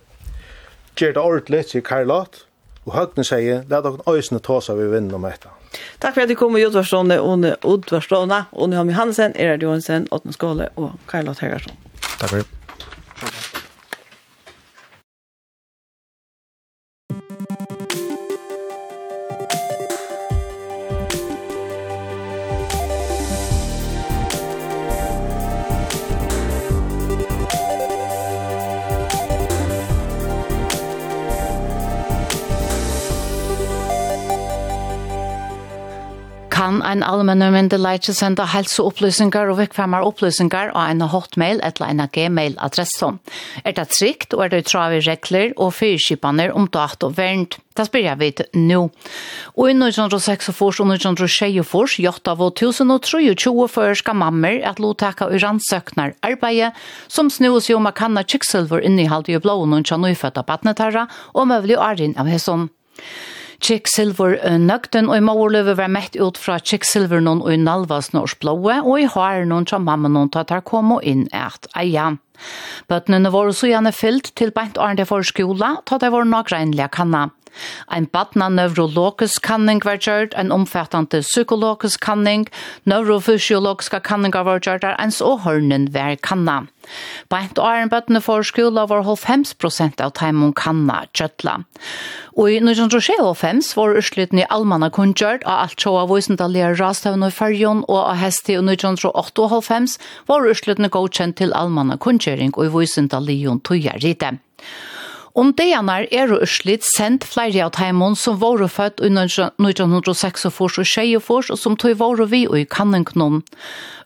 Gert ordentligt, säger Carlot. Och Högne säger, låt oss ösna ta sig vid vinner om detta. Takk for at du kom i Udvarstående, One Udvarstående, One Holm Johansen, Erard Johansen, Åtne Skåle og Karl-Lott Hegersson. Takk for det. en allmenn myndelighet sender helseopplysninger og vekkfemmer opplysninger av en hotmail eller en gmail-adresse. Er det trygt, og er det travi regler og fyrkipene om dato og vernt? Det spør jeg vidt nå. Og i 1946 og 1946 gjøtt av 1023 føreska mammer at lovtaka og rannsøknar arbeid som snus jo om at kanna kikselver innihalt i blåen og tja nøyfødda badnetarra og møvlig arin av hesson. Kiksilver nøgten og i morløve var mett ut fra Silver noen og i nalvas nors blåe og i har noen som mamma noen tatt her kom inn et eia. Bøttene var så gjerne fyllt til beint årende for skola, tatt det var nok regnlige kanna. Ein badna neurologisk kanning var gjørt, ein omfattande psykologisk kanning, neurofysiologiska kanningar var gjørt, der ens og hørnen var kanna. Beint åren bøttene for skola var 50% av teimon kanna kjøtla. Og i 1925 var urslutten i almanna kunngjørt av alt sjåa voisendallige rastavn og fyrjon og av hesti i 1928 var urslutten godkjent til almanna kunngjøring og voisendallige tøyarite. Om dejanar er og urslit sendt flere av teimen som var født i 1906 og 1924 og som tog var vi og i kanningknon.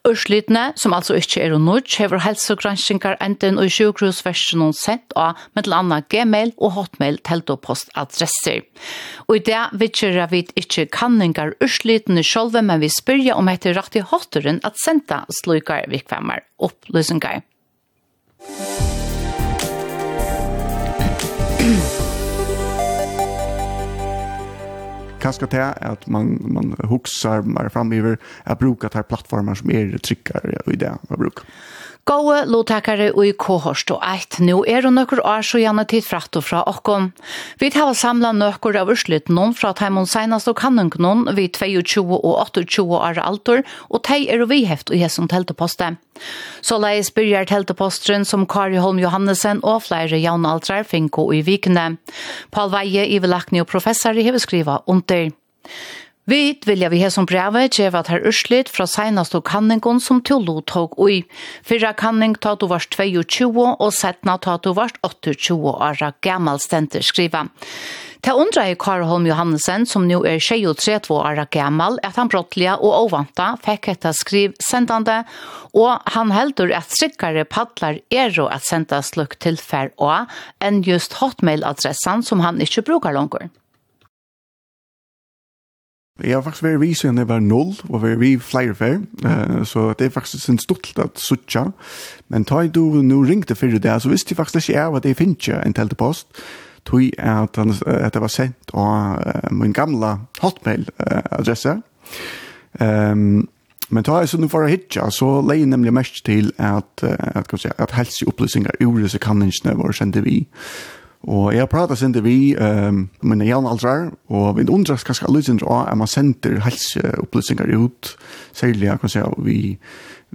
Urslitene, som altså ikke er og nødt, hever helsegranskninger enten og sjukhusversjonen sendt av med til andre gmail og hotmail teltopostadresser. Og i det vidtjera vi ikke kanningar urslitene selv, men vi spyrja om etter rett i hotteren at sendte slukar vikvemmer opplysninger. Musikk kanske det är att man man huxar mer framöver att bruka de här plattformar som är tryckare i det man brukar. Gåe lotakare og i kohorst og eit, Nå er det nøkker år så gjerne tid fratt og fra okkon. Vi tar samla nøkker av urslut noen fra teimon senast og kanning noen vi 22 og 28 år altor, og tei er vi heft og hesson telteposte. Så leis byrjar telteposteren som Kari Holm Johannesen og flere jaunaldrar finko i vikene. Paul Veie, Ivelakni og professor i heveskriva under. Vi vilja vi her som brevet kjeva at her urslit fra seinast og kanningon som Tullo tog ui. Fyrra kanning ta du varst 22 og setna ta du varst 28 åra gammal stenter skriva. Ta undra i Karholm Johannesen, som nu er 23 år gammal, at han brottliga og ovanta fekk etta skriv sendande, og han heldur at strikkare paddlar ero at senda slukk tilfær og enn just hotmail-adressan som han ikkje brukar langur. Jeg har faktisk vært vi siden jeg var null, og vært vi flere før, uh, så det er faktisk en stort at suttja. Men da du nå ringte før det, så visste jeg faktisk ikke av at jeg finner ikke en teltepost, tog at, han, at det var sendt av uh, min gamla hotmail-adresse. Um, men da jeg så nå for å hitja, så leier jeg nemlig mest til at, uh, at, at, at helseopplysninger ur disse kanningene våre sendte vi. Uh, Og jeg prater sin til vi, um, mine jævnaldrar, og vi undras kanskje alle sin av at man sender helseopplysninger ut, særlig, kan si, vi,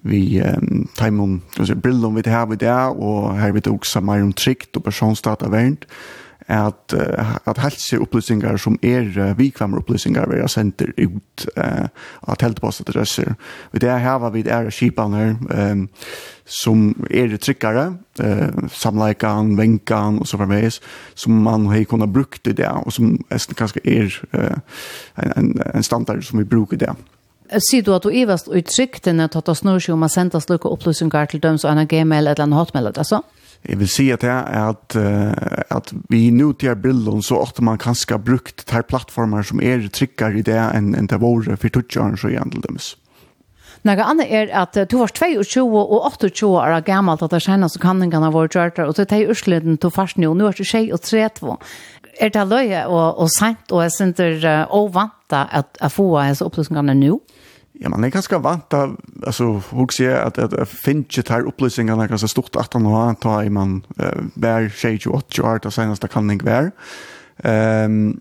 vi um, timer, kan si, brillene vi det her vi det, og her vi det også mer om trygt og personsdata verent, og at, at helseopplysningar som er vikvammer vi vera sender ut uh, at heltepostadresser. Og det her var vi er kipaner um, som er tryggare, uh, samleikan, venkan og så fremmeis, som man har kunnet brukt i det, og som kanskje er uh, en, en standard som vi bruker i det. Sier du at du ivast uttrykt enn at du snur seg om å sende slukka opplysningar til døms og en gmail eller en hotmail, altså? Jeg vil si at, er at, at vi nu til bilden så ofte man kanskje har brukt de plattformer som er tryggere i det enn en det våre for tutsjøren så gjerne til demes. Några andra är att du var 22 och 28 år gammalt att det känns så kan den vara gjort och det är ursleden till fast nu nu är det tjej och 32. Är det löje och, och sent och är det inte ovanta att, att få hans upplysningarna nu? Ja. Ja, man er ganske vant av, altså, hun sier at att, att, ikke finnet här upplysningarna är stort at han har ta i man äh, 28 år, det seneste kan det være. Um,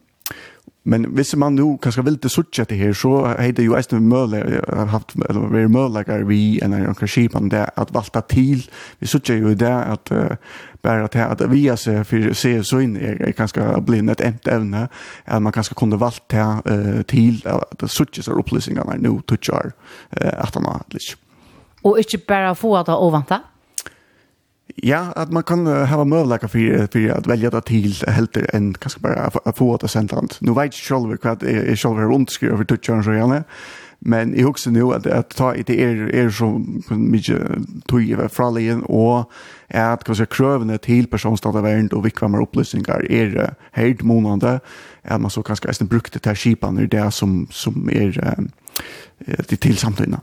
Men hvis man nu kanskje vil til suttje til her, så er det jo eisen møle, har haft, eller vi er mølegar vi, enn er anker skipan det, at valta til, vi suttje jo det, at uh, bare at, at vi er seg for se så inn, er, er kanskje blind et emt evne, at man kanskje kunne valta det uh, til, at suttje seg opplysningene er nu, tutsjar, uh, at han har litt. Og ikke bare få det ovanta? Ja, att man kan uh, ha möjlighet för för att välja det till helt en kanske bara få åt centralt. Nu vet jag själv vad är själv runt skru över touchen så gärna. Men i också nu att att ta i det är är så mycket tog över fralien och är att kanske krövna till personsdatavären och vilka mer upplysningar är helt månande är man så kanske nästan brukte till skipan det som som är det till samtidigt.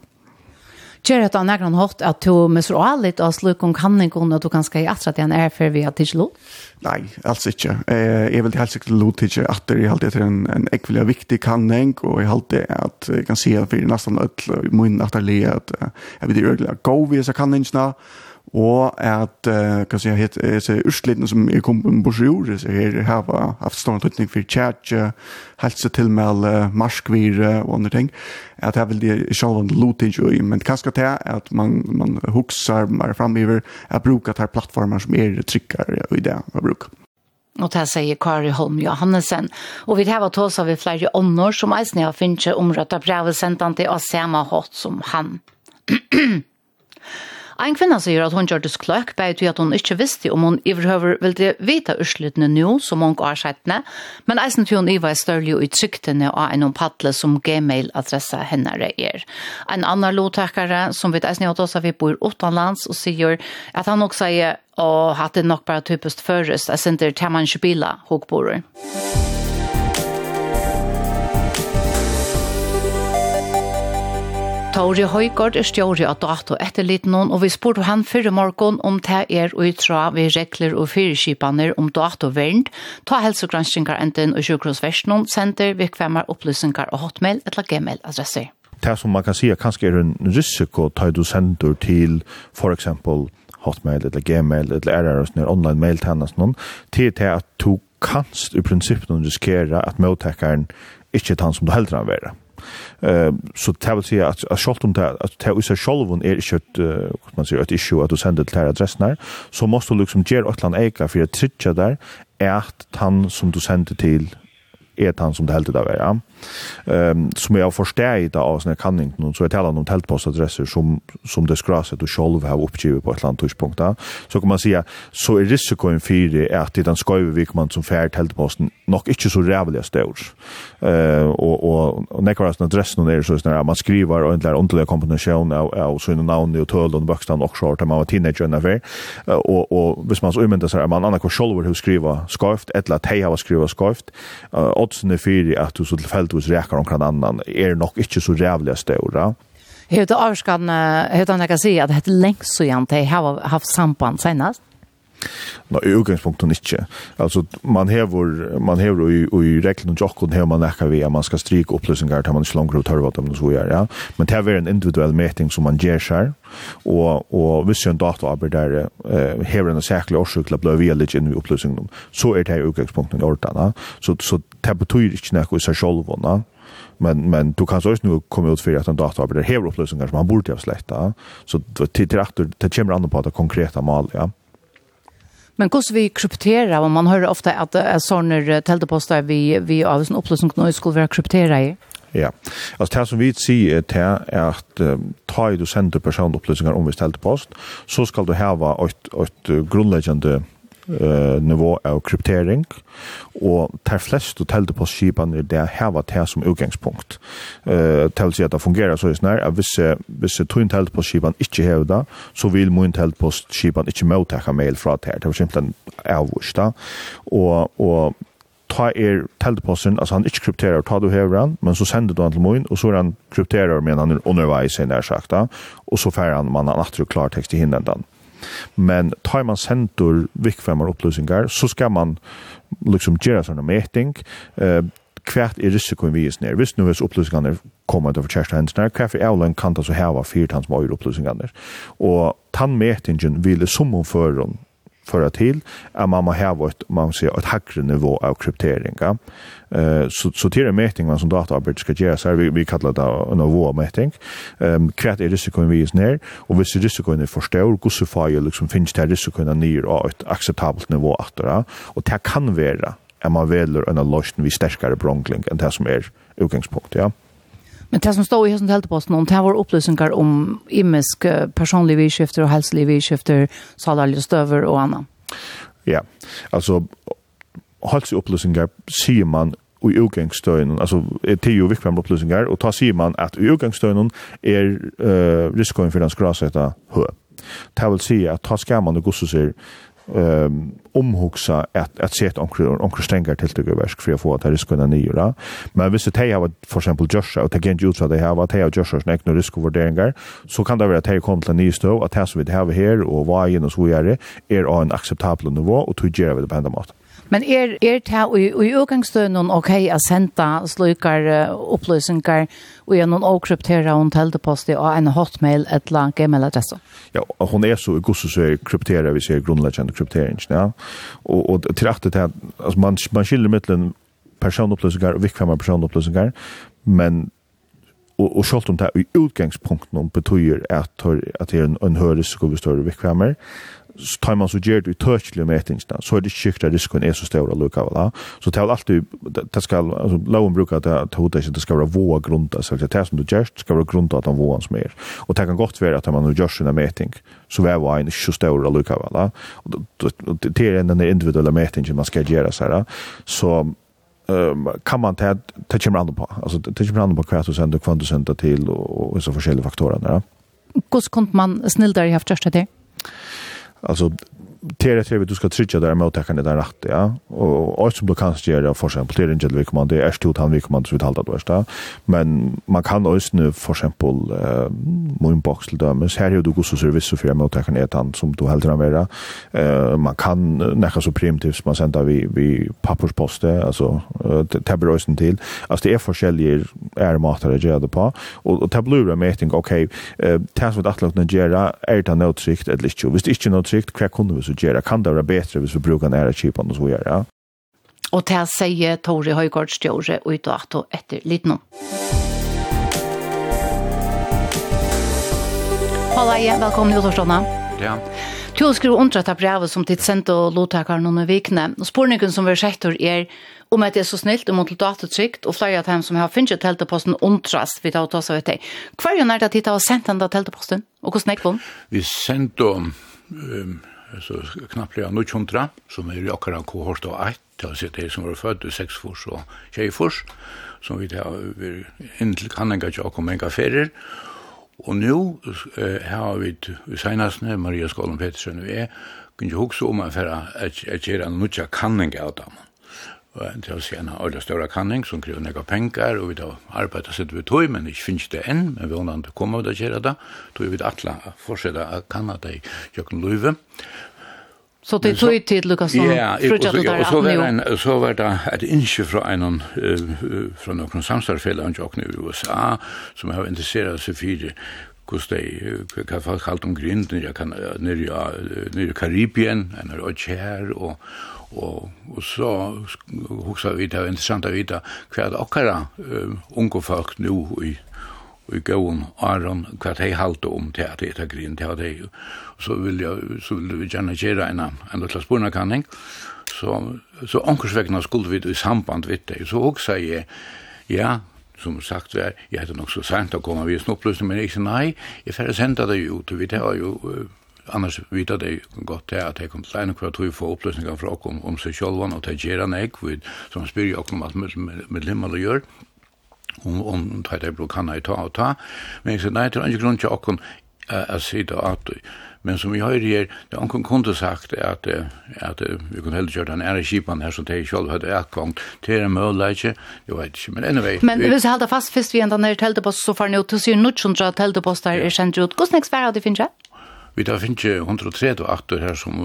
Kjør at han er grann hatt at du med så allit og sluk om kan ikke at du kan skal i atra til han er for vi har tidslo? Nei, altså ikke. Jeg vil helst ikke lov tidslå at det er alltid en, en ekvelig viktig kanning og jeg halte at jeg kan si at vi er nesten ødel i munnen at det er at jeg vil gjøre det god vi er kanningene og at uh, kan säga het så ursliten som är kom på sjur så här har haft stor tydning för chat hälsa till med marskvir och andra ting att här vill det själva looting ju men kanske det att man man huxar mer framöver att bruka här plattformar som är tryckare och i det vad brukar Og det sier Kari Holm Johannesen. Og vi har tås av flere ånder som eisen har finnet omrøttet brevet sendt han til å se meg hatt som han. En kvinna sier at hun det skløk, bare til at hun ikke visste om hun iverhøver ville vite ursluttene nå, som hun går skjettene, men eisen til hun iva er større og uttryktene av en ompadle som gmail-adressa henne er. En annan lotekere som vet eisen i at at vi bor utenlands og sier at han også sier og hatt det nok bare typisk først, jeg sender til man ikke biler, hokborer. Musikk Tauri Høygård er stjåri av dato etterliten noen, og vi spurte han fyrre morgen om det er utra ved regler og fyrirskipaner om datovernd, ta helsegranskningar enten og sjukkrosversjonen, sender virkvemmer opplysningar og hotmail eller gmail-adresser. Det som man kan si er kanskje er en risiko ta du sender til for eksempel hotmail eller gmail eller er det online mail-tjenestene, til det at du kanst i prinsippet risikere at mottakeren ikke er han som du heldur han være. Eh så det vill säga att att skolt om det att det är själv är inte ett vad man säger ett issue att du sänder till adressen här så måste du liksom ge åt land ägla för att trycka där är att han som du sänder till är han som det helt det där ja. Ehm som jag förstår i det av såna kanning någon så jag talar om teltpostadresser som som det skraset du själv har uppgivit på ett land tidspunkt där. Så kan man säga så är risken för att det den skojve vikman som fär teltposten nog inte så rävliga stor. Eh och och och näkvaras adressen där så när man skriver och ändlar underliga kombination av av såna namn och töl och bokstav och short man var teenager när vi och och hvis man så ymynda så är man annars själv hur skriva skriva eller att hej har skriva skojft. Oddsen är för att du så tillfälligt exempelvis räkar kan annan är nog inte så jävliga stora. Hur det avskan, hur det kan säga att det är längst så jag inte har haft samband senast? Nå, i utgangspunktet ikke. Altså, man hever, man hever i, i reglene og jokken hever man ekka vi at man skal stryke opplysninger til man ikke langer utarva dem og så gjør, ja. Men det er en individuell meting som man gjør seg, og, og hvis en dataarbeid der eh, hever en særlig årsøk til å bli velig inn i opplysningene, så er det i utgangspunktet i ordan, så, så det betyr ikke noe i seg selv, men men du kan så nu komma ut för att en dataarbetare här upplösningar som man borde ha släckt. Så till till att det kommer an på det konkreta mål, ja. Men hur vi kryptera och man hör ofta att uh, såna teleposter vi vi av en upplösning nu skulle vara kryptera i. Ja. Alltså det som vi säger är att uh, ta du sender personupplysningar om vi ställde post så ska du ha ett ett grundläggande eh nivå av kryptering og ter flest hotellde på skipan er det hava ter som utgangspunkt. Eh tel seg at det fungerer så snær at hvis hvis to hotell på skipan ikke hevur det, så vil mun hotell på skipan ikke mottaka mail frá ter. Det er simpelthen avvursta. Og og ta er teltposten, altså han ikke krypterer, ta du hever han, men så sender du han til moin, og så er han krypterer, men han er underveis, er sagt, og så færer han, man har nattru klartekst i hinnendan. Men tar man sentur vikfemmar upplysningar så ska man liksom göra såna mätning eh kvärt är risken vi är ner. Visst nu är upplysningarna kommer över kärsta händsna. Kvärt är avlen kan ta så här var fyrt hans var upplysningarna. Och tandmätningen vill som hon för föra till att man har haft man ser ett högre nivå av kryptering. Ja? Eh så så till en mätning som dataarbete ska göra så vi vi kallar det en nivå mätning. Ehm um, kvätt är risken vi är ner och hvis risken är för stor hur så får ju liksom finns det risken ner av ett acceptabelt nivå att ja? och det kan vara att man väljer en lösning vi stärkare bronkling än det som är utgångspunkt. Ja. Men det som står i hessen telteposten om, det var opplysninger om imisk personlige vidskifter og helselige vidskifter, salarlige støver og annet. Ja, altså helsopplysningar sier man i utgangsstøyen, altså er jo viktig opplysninger, og da sier man at i utgangsstøyen er uh, risikoen for den skrasetta høy. Det vil si at ta skal man og gosser ehm omhuxa att att se ett onkel stänger till det verk för att få att det skulle nyra. Men visst det har för exempel Joshua och again ut så det har att här Joshua snack nu risk värderingar så kan det vara att det kommer till ny stå att det så vi har här och vad är och så är är en acceptabel nivå och to ger vi det på mått. Men er, er ta og i utgangsstønnen ok a sende slukar uh, opplysninger og gjennom å okryptera hun teltepost i en hotmail eller gmail-adresse? Ja, hon er så i gosse så er vi ser grunnleggjande kryptering. Ja. Og, og til at det er, altså, man, man skiller mittelen personopplysningar og vikkammar personopplysningar, men og og sjálvt om det i utgangspunkten om betyr at at det er en, en høres så går vi større vikkammar tar man så gjør det i tøkelig med etningene, så er det ikke sikkert at risikoen er så stor allikevel. Ja? Så det er alltid, det skal, altså, loven bruker at det, hodet ikke, det skal være våa grunda, så det er som du gjør, det skal være grunda at han våa som er. Og det kan godt være at man gjør sina meting, så er våa en ikke så stor allikevel. Ja? Og det er den individuelle metingen man skal gjøre, så, ja? så kan man ta ta kommer an på alltså det kommer an på kvar så sen då kvant du sända till och så forskjellige faktorer där. Hur kunde man snillt där i haft just det? Alltså det är det du ska trycka där med att där rätt ja. Och allt som du kan göra för exempel det är inte vi kommer det är stort han vi kommer så uttalat då är men man kan också nu för exempel eh min box till dem så här du går så service så för med att kan ett han som du helt ran vara eh man kan näka så primitivt som man sänder vi vi papperspost alltså tabloisen till alltså det är forskjelliga är matare jag det på. Och och meeting okej eh tas vad att låta göra är det något sikt eller inte visst inte något sikt kvar kunde vi så gör kan det være bedre hvis vi brukar nära kjipen og så gör ja. Och det säger Tori Höjgård Stjore och utåt och efter lite nu. Hallå, ja, välkommen velkommen til stanna. Ja. Du har skrevet undret av brevet som ditt sendte og lovtakar noen vikene. Og spårningen som vi har sett er om at det er så snilt og mot datatrykt og flere av dem som har finnet telteposten undrast vi tar å ta seg til. Hva er det at de har sendt den telteposten? Og hvordan er det? Vi sendte om... um, så knappt lika nu chontra som är ju akkurat kohort och ett till sig det som var född i sex år så tjej förs som vi där över in kan kan jag ju komma en kafé och nu här har vi vi senast när Maria Skolm Petersen vi är kunde huxa om affär att att göra en mycket kanning av dem Og til å se en ordentlig større kanning som krever noen penger, og vi da arbeider sitt vi tog, men ikke finnes det enn, men vi ånden til å komme og da gjøre det, tog vi atle fortsette å kanne det i Jøkken Løyve. Så det tog tid, Lukas, som ja, fruttet du der 18 år? Ja, så var det et innskje fra en fra noen samstarfeller han Jøkken i USA, som har interesseret seg for kus de hva folk kalt om grinden nere i Karibien en är och og, och Og, og så hugsa vi det er interessant å vite hva er okkara uh, unge folk nå i, i gåen Aron, hva de halte om til at det er grinn til at det Så vil, jeg, så vil vi gjerne gjøre en, en liten spurnakanning. Så, så ankersvekkene skulle vi i samband vidt det. Så husker jeg, ja, som sagt var, jeg hadde nok så sent å komme vi en oppløsning, men jeg sa nei, jeg får sende det ut, og vi har jo annars vita det gott det att det kom sen en kvart tror ju få upplysningar från om om sig själva och det ger en ek som spyr ju om att med med limmar och gör om om det blå kan jag ta och ta men så nej det är inte grund till att att se det att men som vi har här det har kunde sagt att att vi kunde helt köra den är skipan här som det själv hade erkant till en möjlighet jag vet inte men anyway men vi ska hålla fast fast vi ända när det på så far nu till synd nu som jag tälte på där är sen ut kostnadsvärd det finns Vi tar finnes 130 aktor her som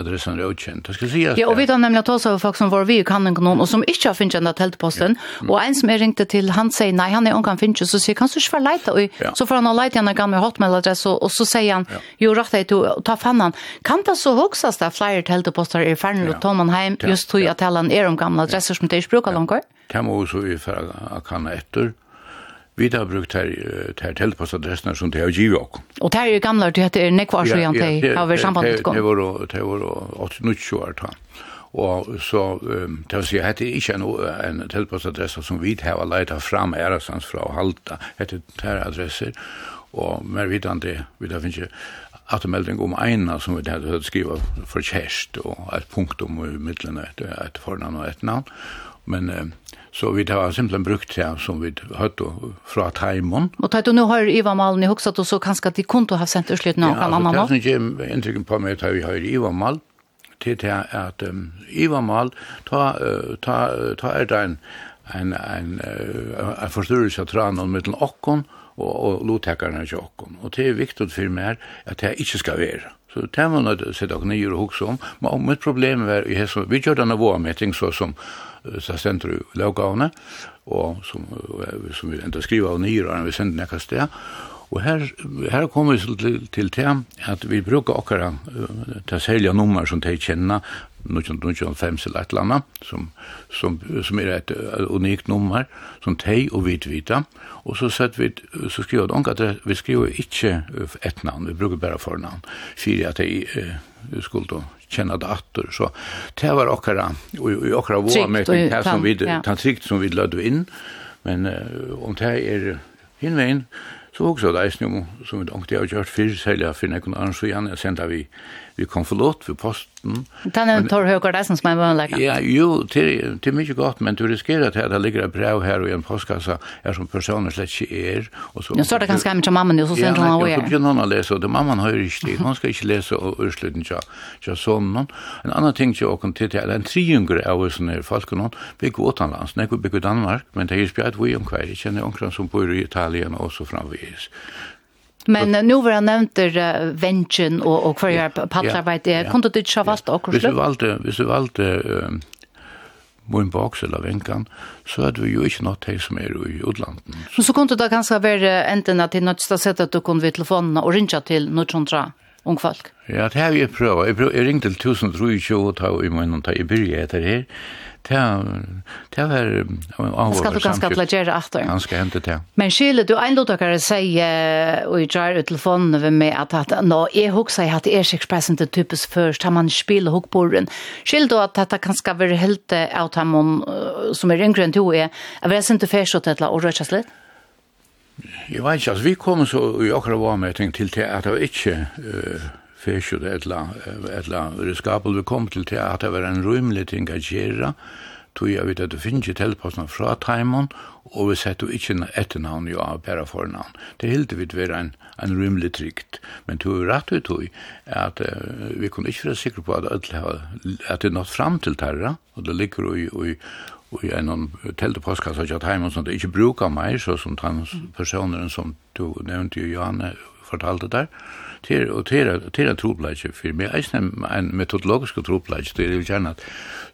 adressen er utkjent. Det skal sies. Ja, og vi tar nemlig at også folk som var vi i kanning noen, og som ikke har finnes enda teltposten, ja. mm. og en som jeg ringte til, han sier, nei, han er ungan finnes, så sier, kan du ikke være leite? Og, ja. Så får han å leite en gammel hotmail-adress, og, og så sier han, ja. jo, rett deg, til å ta fann han. Kan det så hoksas det flere teltposter i Færnel og Tomanheim, just tog at han er om gamle adresser som det ikke bruker langer? Ja. Det må vi så vi kan etter, Vi har brukt her, her teltpostadressene som de har givet oss. Og det er jo gamle, det heter nekvar så igjen, det har vært sambandet gått. Det var 8-20 år da. Og så, det vil si, det er ikke en, en teltpostadresse som vi har leidt fram æresans fra å halte, det er adresser, og mer vidande, vi har finnet melding om ena som vi hadde skriva for kjærst, og et punkt om i midlene, et fornavn og et navn. Men Så vi har simpelthen brukt det som vi hørte fra Taimon. Og tatt du nå har Iva Malen i hoksa, så kanskje at de kunne ha sendt utslitt noen ja, annen nå? Ja, det er ikke inntrykket på meg at vi har Iva Mal, til det at um, Iva Mal, ta, ta, ta er det en, en, en, en forstyrrelse av tranen mellom okken og, og lotekerne til okken. Og det er viktig for meg at det ikke skal være. Så det var nødt til å sette oss nye og hoksa om. Men mitt problem er, vi gjør denne vårmetting så som så sender du lovgavene, og som, som vi enda skriver av nyere, og vi sender nekka sted. Og her, her kommer vi til, til til at vi bruker akkurat ta selja nummer som de kjenner, 1995 eller et eller annet, som, som, som er et unikt nummer, som tei og vidvita, og så sett vi, så skriver vi at vi skriver ikke et navn, vi bruker bare fornavn, fyrir at jeg uh, skulle känna det åter så det var okkara och i okkara vår med det som vi ja. trikt som vi lödde in men uh, om det är hinvägen så också det är som vi tänkte jag har kört fyra sälja för när kunde annars så gärna sända vi vi kom förlåt för posten. Den tar höger högar där som man var. Ja, jo, till till mycket gott, men du riskerar att det ligger ett brev här och en postkassa är som personer slett inte är och så. Jag står det ganska mycket mamma nu så sen hon var. Ja, jag kunde någon läsa och det mamman har ju inte. Hon ska inte läsa och ursluten ja. Ja någon. En annan ting jag kan till är en triangel av oss när folk någon. Vi går till lands, när vi går Danmark, men det är ju spjärd vi om kvar. Jag känner onkran som bor i Italien och så framvis. Men uh, nu var han nevnt uh, vengen og, og hver jeg paddler veit det. Kunne du ikke ha valgt akkurat Hvis du valgte, hvis du valgte um, min boks eller venkan, så hadde vi jo ikke nått her som er i utlanden. Men så kunne det kanskje være enten at det er nødt til å at du kunne ved telefonen og ringe til Nordtrondra ung folk? Ja, det har vi prøvd. Jeg, prøv, jeg ringte til 1023 og ta i munnen ta i byrje etter her det var avhåret skal du ganske plagera aftur. Han skal hente det. Men Kjell, du en ein dere sier, og jeg drar ut telefonen ved meg, at, at nå, jeg husker at er sikkert til typisk først, har man spiller hukkborren. Kjell du at dette kan skal være helt av dem som er yngre enn to er, er det ikke først og tøtla og rødkjast litt? Jeg vet ikke, altså vi kom så i akkurat var med, ting til til at det var ikke... Uh, fersjut etla, etla riskabel vi kom til til at det var en rymlig ting at gjera, tog jeg vet at du finner ikke tilpassene fra Taimon, og vi setter ikke etternavn jo av bare fornavn. Det hilde vidt være en, en rymlig trygt, men tog vi rett ut tog at uh, vi kunne ikke være sikre på at, at det nått fram til terra, og det ligger i, i, og i en telte postkassa at heim det ikkje brukar meg, så som trans personen som du nevnte jo Johanne fortalte der til og til til at truplægje for meg eisne en metodologisk truplægje det er jo gjerne at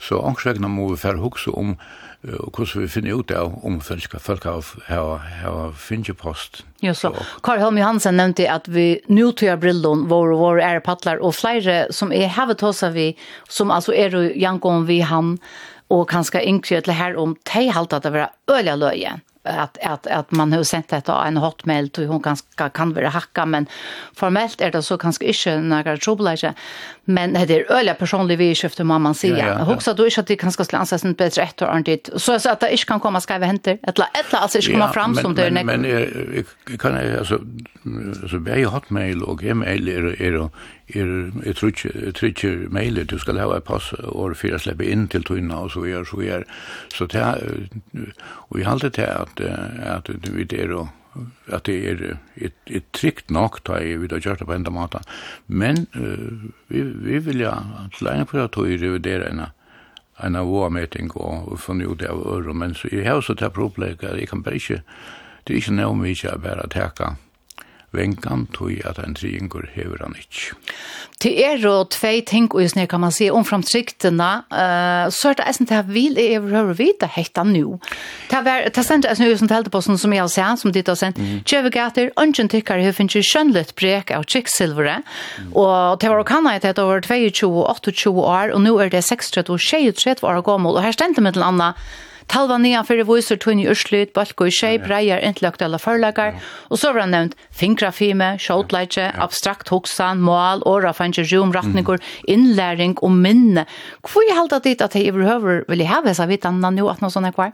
så ångsvegna må vi fer hugsa om hvordan vi finner ut av om folk folk har har finje post Ja så Karl Holm Johansen nevnte at vi nu tøyer brillon vår vår er paddlar og flere som er hevet hos vi som altså er jo jankom vi han og kanskje yngre til her om de halte at det var øyelig løye att att att man har sett detta en hotmail till hon kan kan vara hacka men formellt är det så kanske inte några trubbelage men det är öliga personliga vi skiftar mamma säger. Ja, ja, ja. Hoppas att du inte att det kan ska slansa inte bättre ett år antit. Så så att det inte kan komma skriva händer. Ettla eller alltså inte komma fram som det är nek. Men jag kan alltså så bär jag hot mail och gmail är är är är trutcher trutcher mail du ska ha ett pass och för att släppa in till tunna och så gör så gör så det och jag håller det att att vi det då at det er et, et trygt nok, da jeg vil ha gjort det på enda måte. Men uh, vi, vi vil ja, til ene på at vi reviderer en en av våmeting og funnet ut av øren, men så jeg har også det problemet at jeg kan bare ikke, det er ikke noe mye jeg bare teka vengan tog at en triingur hever han ikke. Det er jo tvei ting og just kan man si om framtryktene, uh, så er det eisen til at vil er overhøre vite hetta nu. Det var, det sendte eisen jo som telte på sånn som jeg har sett, som ditt har sendt, kjøvegater, ønsken tykkar hun finnes skjønnløtt brek av kjekksilvere, og det var å kanna et over 22-28 år, og nå er det 36 og 23 år gammel, og her stendte med til anna, Talva nia fyrir viser tun i urslut, Balko i Kjei, Breier, Entløkt eller Førlager, og så var han nevnt fingrafime, sjåtleitje, abstrakt hoksan, mål, åra fannsje rum, rattningur, innlæring og minne. Hvor er halda dit at jeg overhøver vil jeg ha vissa vitanna nu at noe sånn er kvar?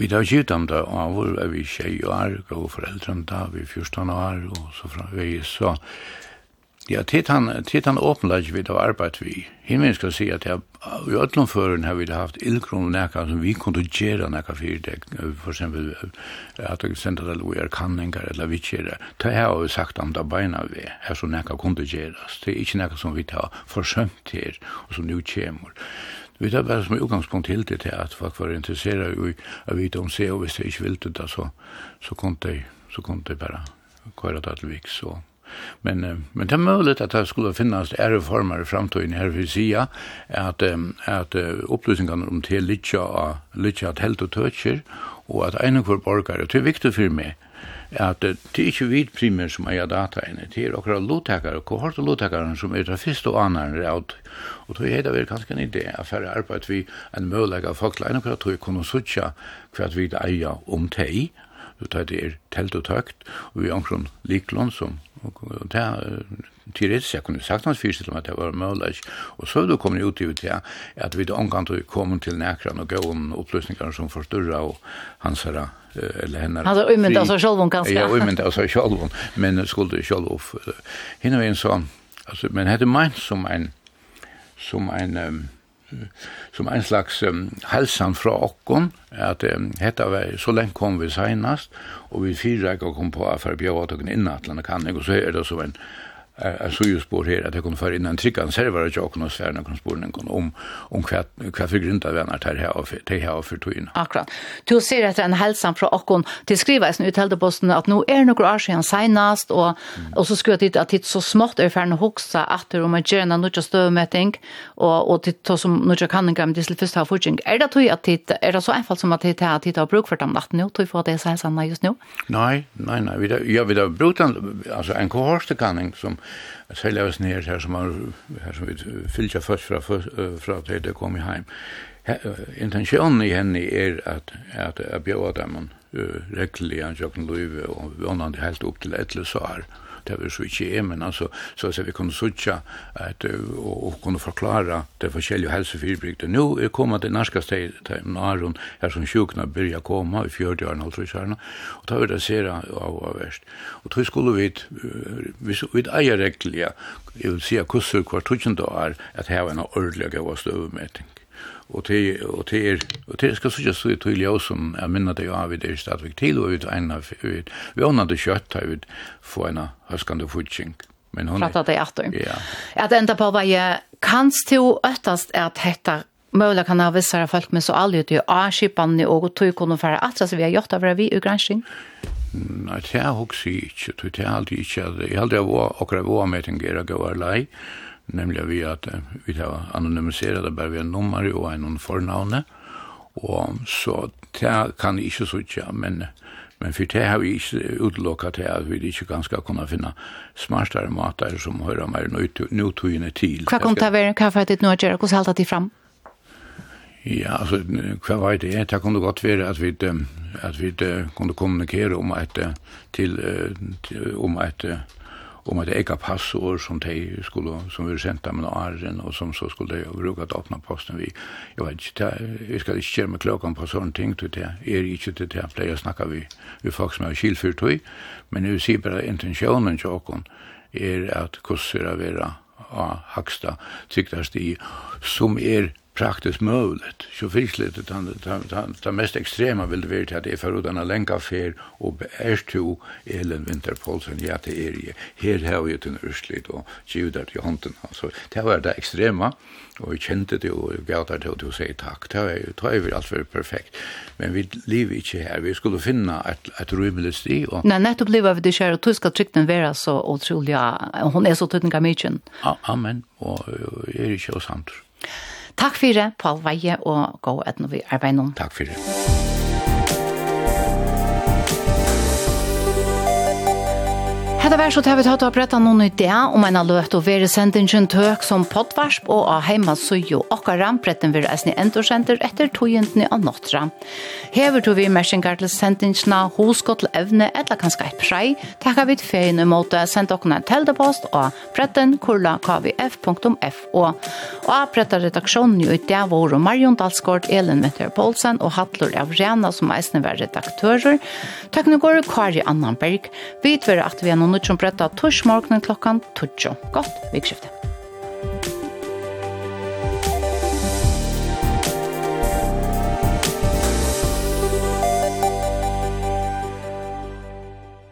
Vi tar gitt om det, og hvor er vi tjej og arg, og foreldrene da, vi er 14 år, og så fra vi så, Ja, tid han, tid han åpenlagt vi har arbeid vi. Himmelen skal si at jeg, i Øtlandføren har vi haft ildkron og nekka som vi kunne gjøre nekka fyrdek, for eksempel at jeg sendte det lojer kanninger eller vi kjere. Det har vi sagt om det beina vi, her som nekka kunne gjøres. Det er ikke nekka som vi tar forsømt her, og som nu kommer. Vi tar bare som utgangspunkt til det til at folk var interesseret i å vite om seg, og hvis de ikke ville det, så, så kunne de, så kunne de bare kjøre det til viks, og Men, uh, men det er möjligt att det skulle finnas finnes former i fremtiden her vi um, at, uh, upplysningarna om till litcha av litja av telt og tøtjer, og at en hver borgare, det er viktig för mig at det er ikke vi primær som eier inne, det er akkurat lovtakere, kohort og lovtakere som er det første og andre råd. Og tog er det vel kanskje en idé at færre arbeid vi en mulighet av folk, en akkurat tog kunne sutja hva vi eier om teg, så det er telt og tøkt, og vi er omkron liklån som Og det er teoretisk, jeg kunne sagt hans fyrst om at det var mulig, og så er det kommet ut i det at vi omgang til å komme til nekran og gå om opplysningar som forstyrra og hans herra, eller henne. Altså uimynda seg sjolvun kanskje? Ja, uimynda seg sjolvun, men skulle skulde Henne var en sånn, altså, men hette meint som en, som en, um, som en slags um, hälsan fra okkon, at um, hetta var så lenge kom vi senast, og vi fyrreik og kom på for å bjøre atlan innatlande kan, og så er det som en är så ju spår här att jag kunde föra in en tryckan server och jag kunde svära någon spår om om kvätt kvätt för grunda vänner här här och för det här och för tyn. Akkurat. Du ser att en hälsan från Akon till skrivas nu till posten att nu är några år sedan senast och och så skulle det att det så smått ungefär en huxa att om att göra något stövmätning och och det som något kan kan det första ha fortsättning. Är det tror att det är det så enkelt som att det här titta bruk för dem natten nu tror jag det är så här just nu. Nej, nej nej, vi jag vill brukt alltså en kohorstekanning som sälja oss ner her som man her som vi fylltja først fra fra til det kom i heim. Intensjonen i henne er at, at jeg bjør dem uh, en reglig anjocken löve och vannande helt opp til ett lösar. Mm det var så ikke er, men altså, så at vi kunne sutja at, og, og kunne forklara det forskjellige helsefyrbrygde. Nå er kommet det norske steg til Naron, her som sjukna byrja koma i fjörde årene, altså i kjærna, og da var det sera av og verst. Og tog skulle vi, vi, vi eier reglige, jeg vil si at kusser hver tusen dagar, at her var en ordelig av støvmeting. Og te og te er, og te skal sikkert stå i tydelig også som jeg minner deg av i det stadig til, og ut ein vi egna, vi det kjøtt har ut får en huskande futching Men hon Pratt det er. Ja. At enda på hva jeg kanst til øttast er at hetta Möjligen kan ha vissare folk med så allihut i A-kipan og tog kunne fære atra så vi har gjort av vi i gransking? Nei, det er også ikke. Det er alltid ikke. Jeg har aldri akkurat akkurat med er å gå lei nemlig vi at vi har anonymiseret det bare vi en nummer og en fornavne, og så det kan jeg ikke sutja, men, men for det har vi ikke utelukket til at vi ikke ganske kunne finne smartere mater som hører mer nøytøyene til. Hva kom til å være en kaffe til nå, Gjør? Hvordan halte de fram? Ja, altså, hva var det? Det kunne godt være at vi, at vi kunne kommunikere om et, til, om et, om att eka passord som de skulle som vi sända med åren och som så skulle de bruke at öppna posten vi jag vet ikke, jeg skal ska inte med klokken på sånne ting till det är inte til det for jeg snakker vi vi folk som är skilfyrtøy, men nu ser åkken intentionen at hvordan är att å være av haksta trycktaste i som är praktiskt möjligt. Så fiskligt det det mest extrema vill det vara att det är för utan en länka affär och är to Ellen Winterpolsen ja det är ju här har ju den östligt och judar till handen alltså det var det extrema och vi kände det och jag gav det till att säga tack det var ju tror jag allt för perfekt men vi lever inte här vi skulle finna ett ett rymligt sti och Nej nettopp blev av det kär och tyska tryckten vara så otroliga hon är så tydliga mycket. Ja amen och är ju så sant. Takk for det, Paul Veie, og gå etter vi arbeider noen. Takk for det. Hetta vær så tævit hatt oppretta noen idea om en løt og vere sendingen tøk som poddvarsp og av heima sujo okkara bretten vir eisne endorsenter etter togentene av nottra. Hever to vi mersingar til sendingena hoskott til evne eller kanskje et prei, takka vi til ferien måte send okkara en teldepost og bretten kurla kvf.fo og av bretta redaksjonen i idea vår Marion Dalsgård, Elin Winter Poulsen og Hattler av Rena som eisne var redaktører. Takk nu går Kari Annanberg. Vi tver at vi er noen nødgjum bretta torsmorgnen klokkan 12. Godt vikskiftet.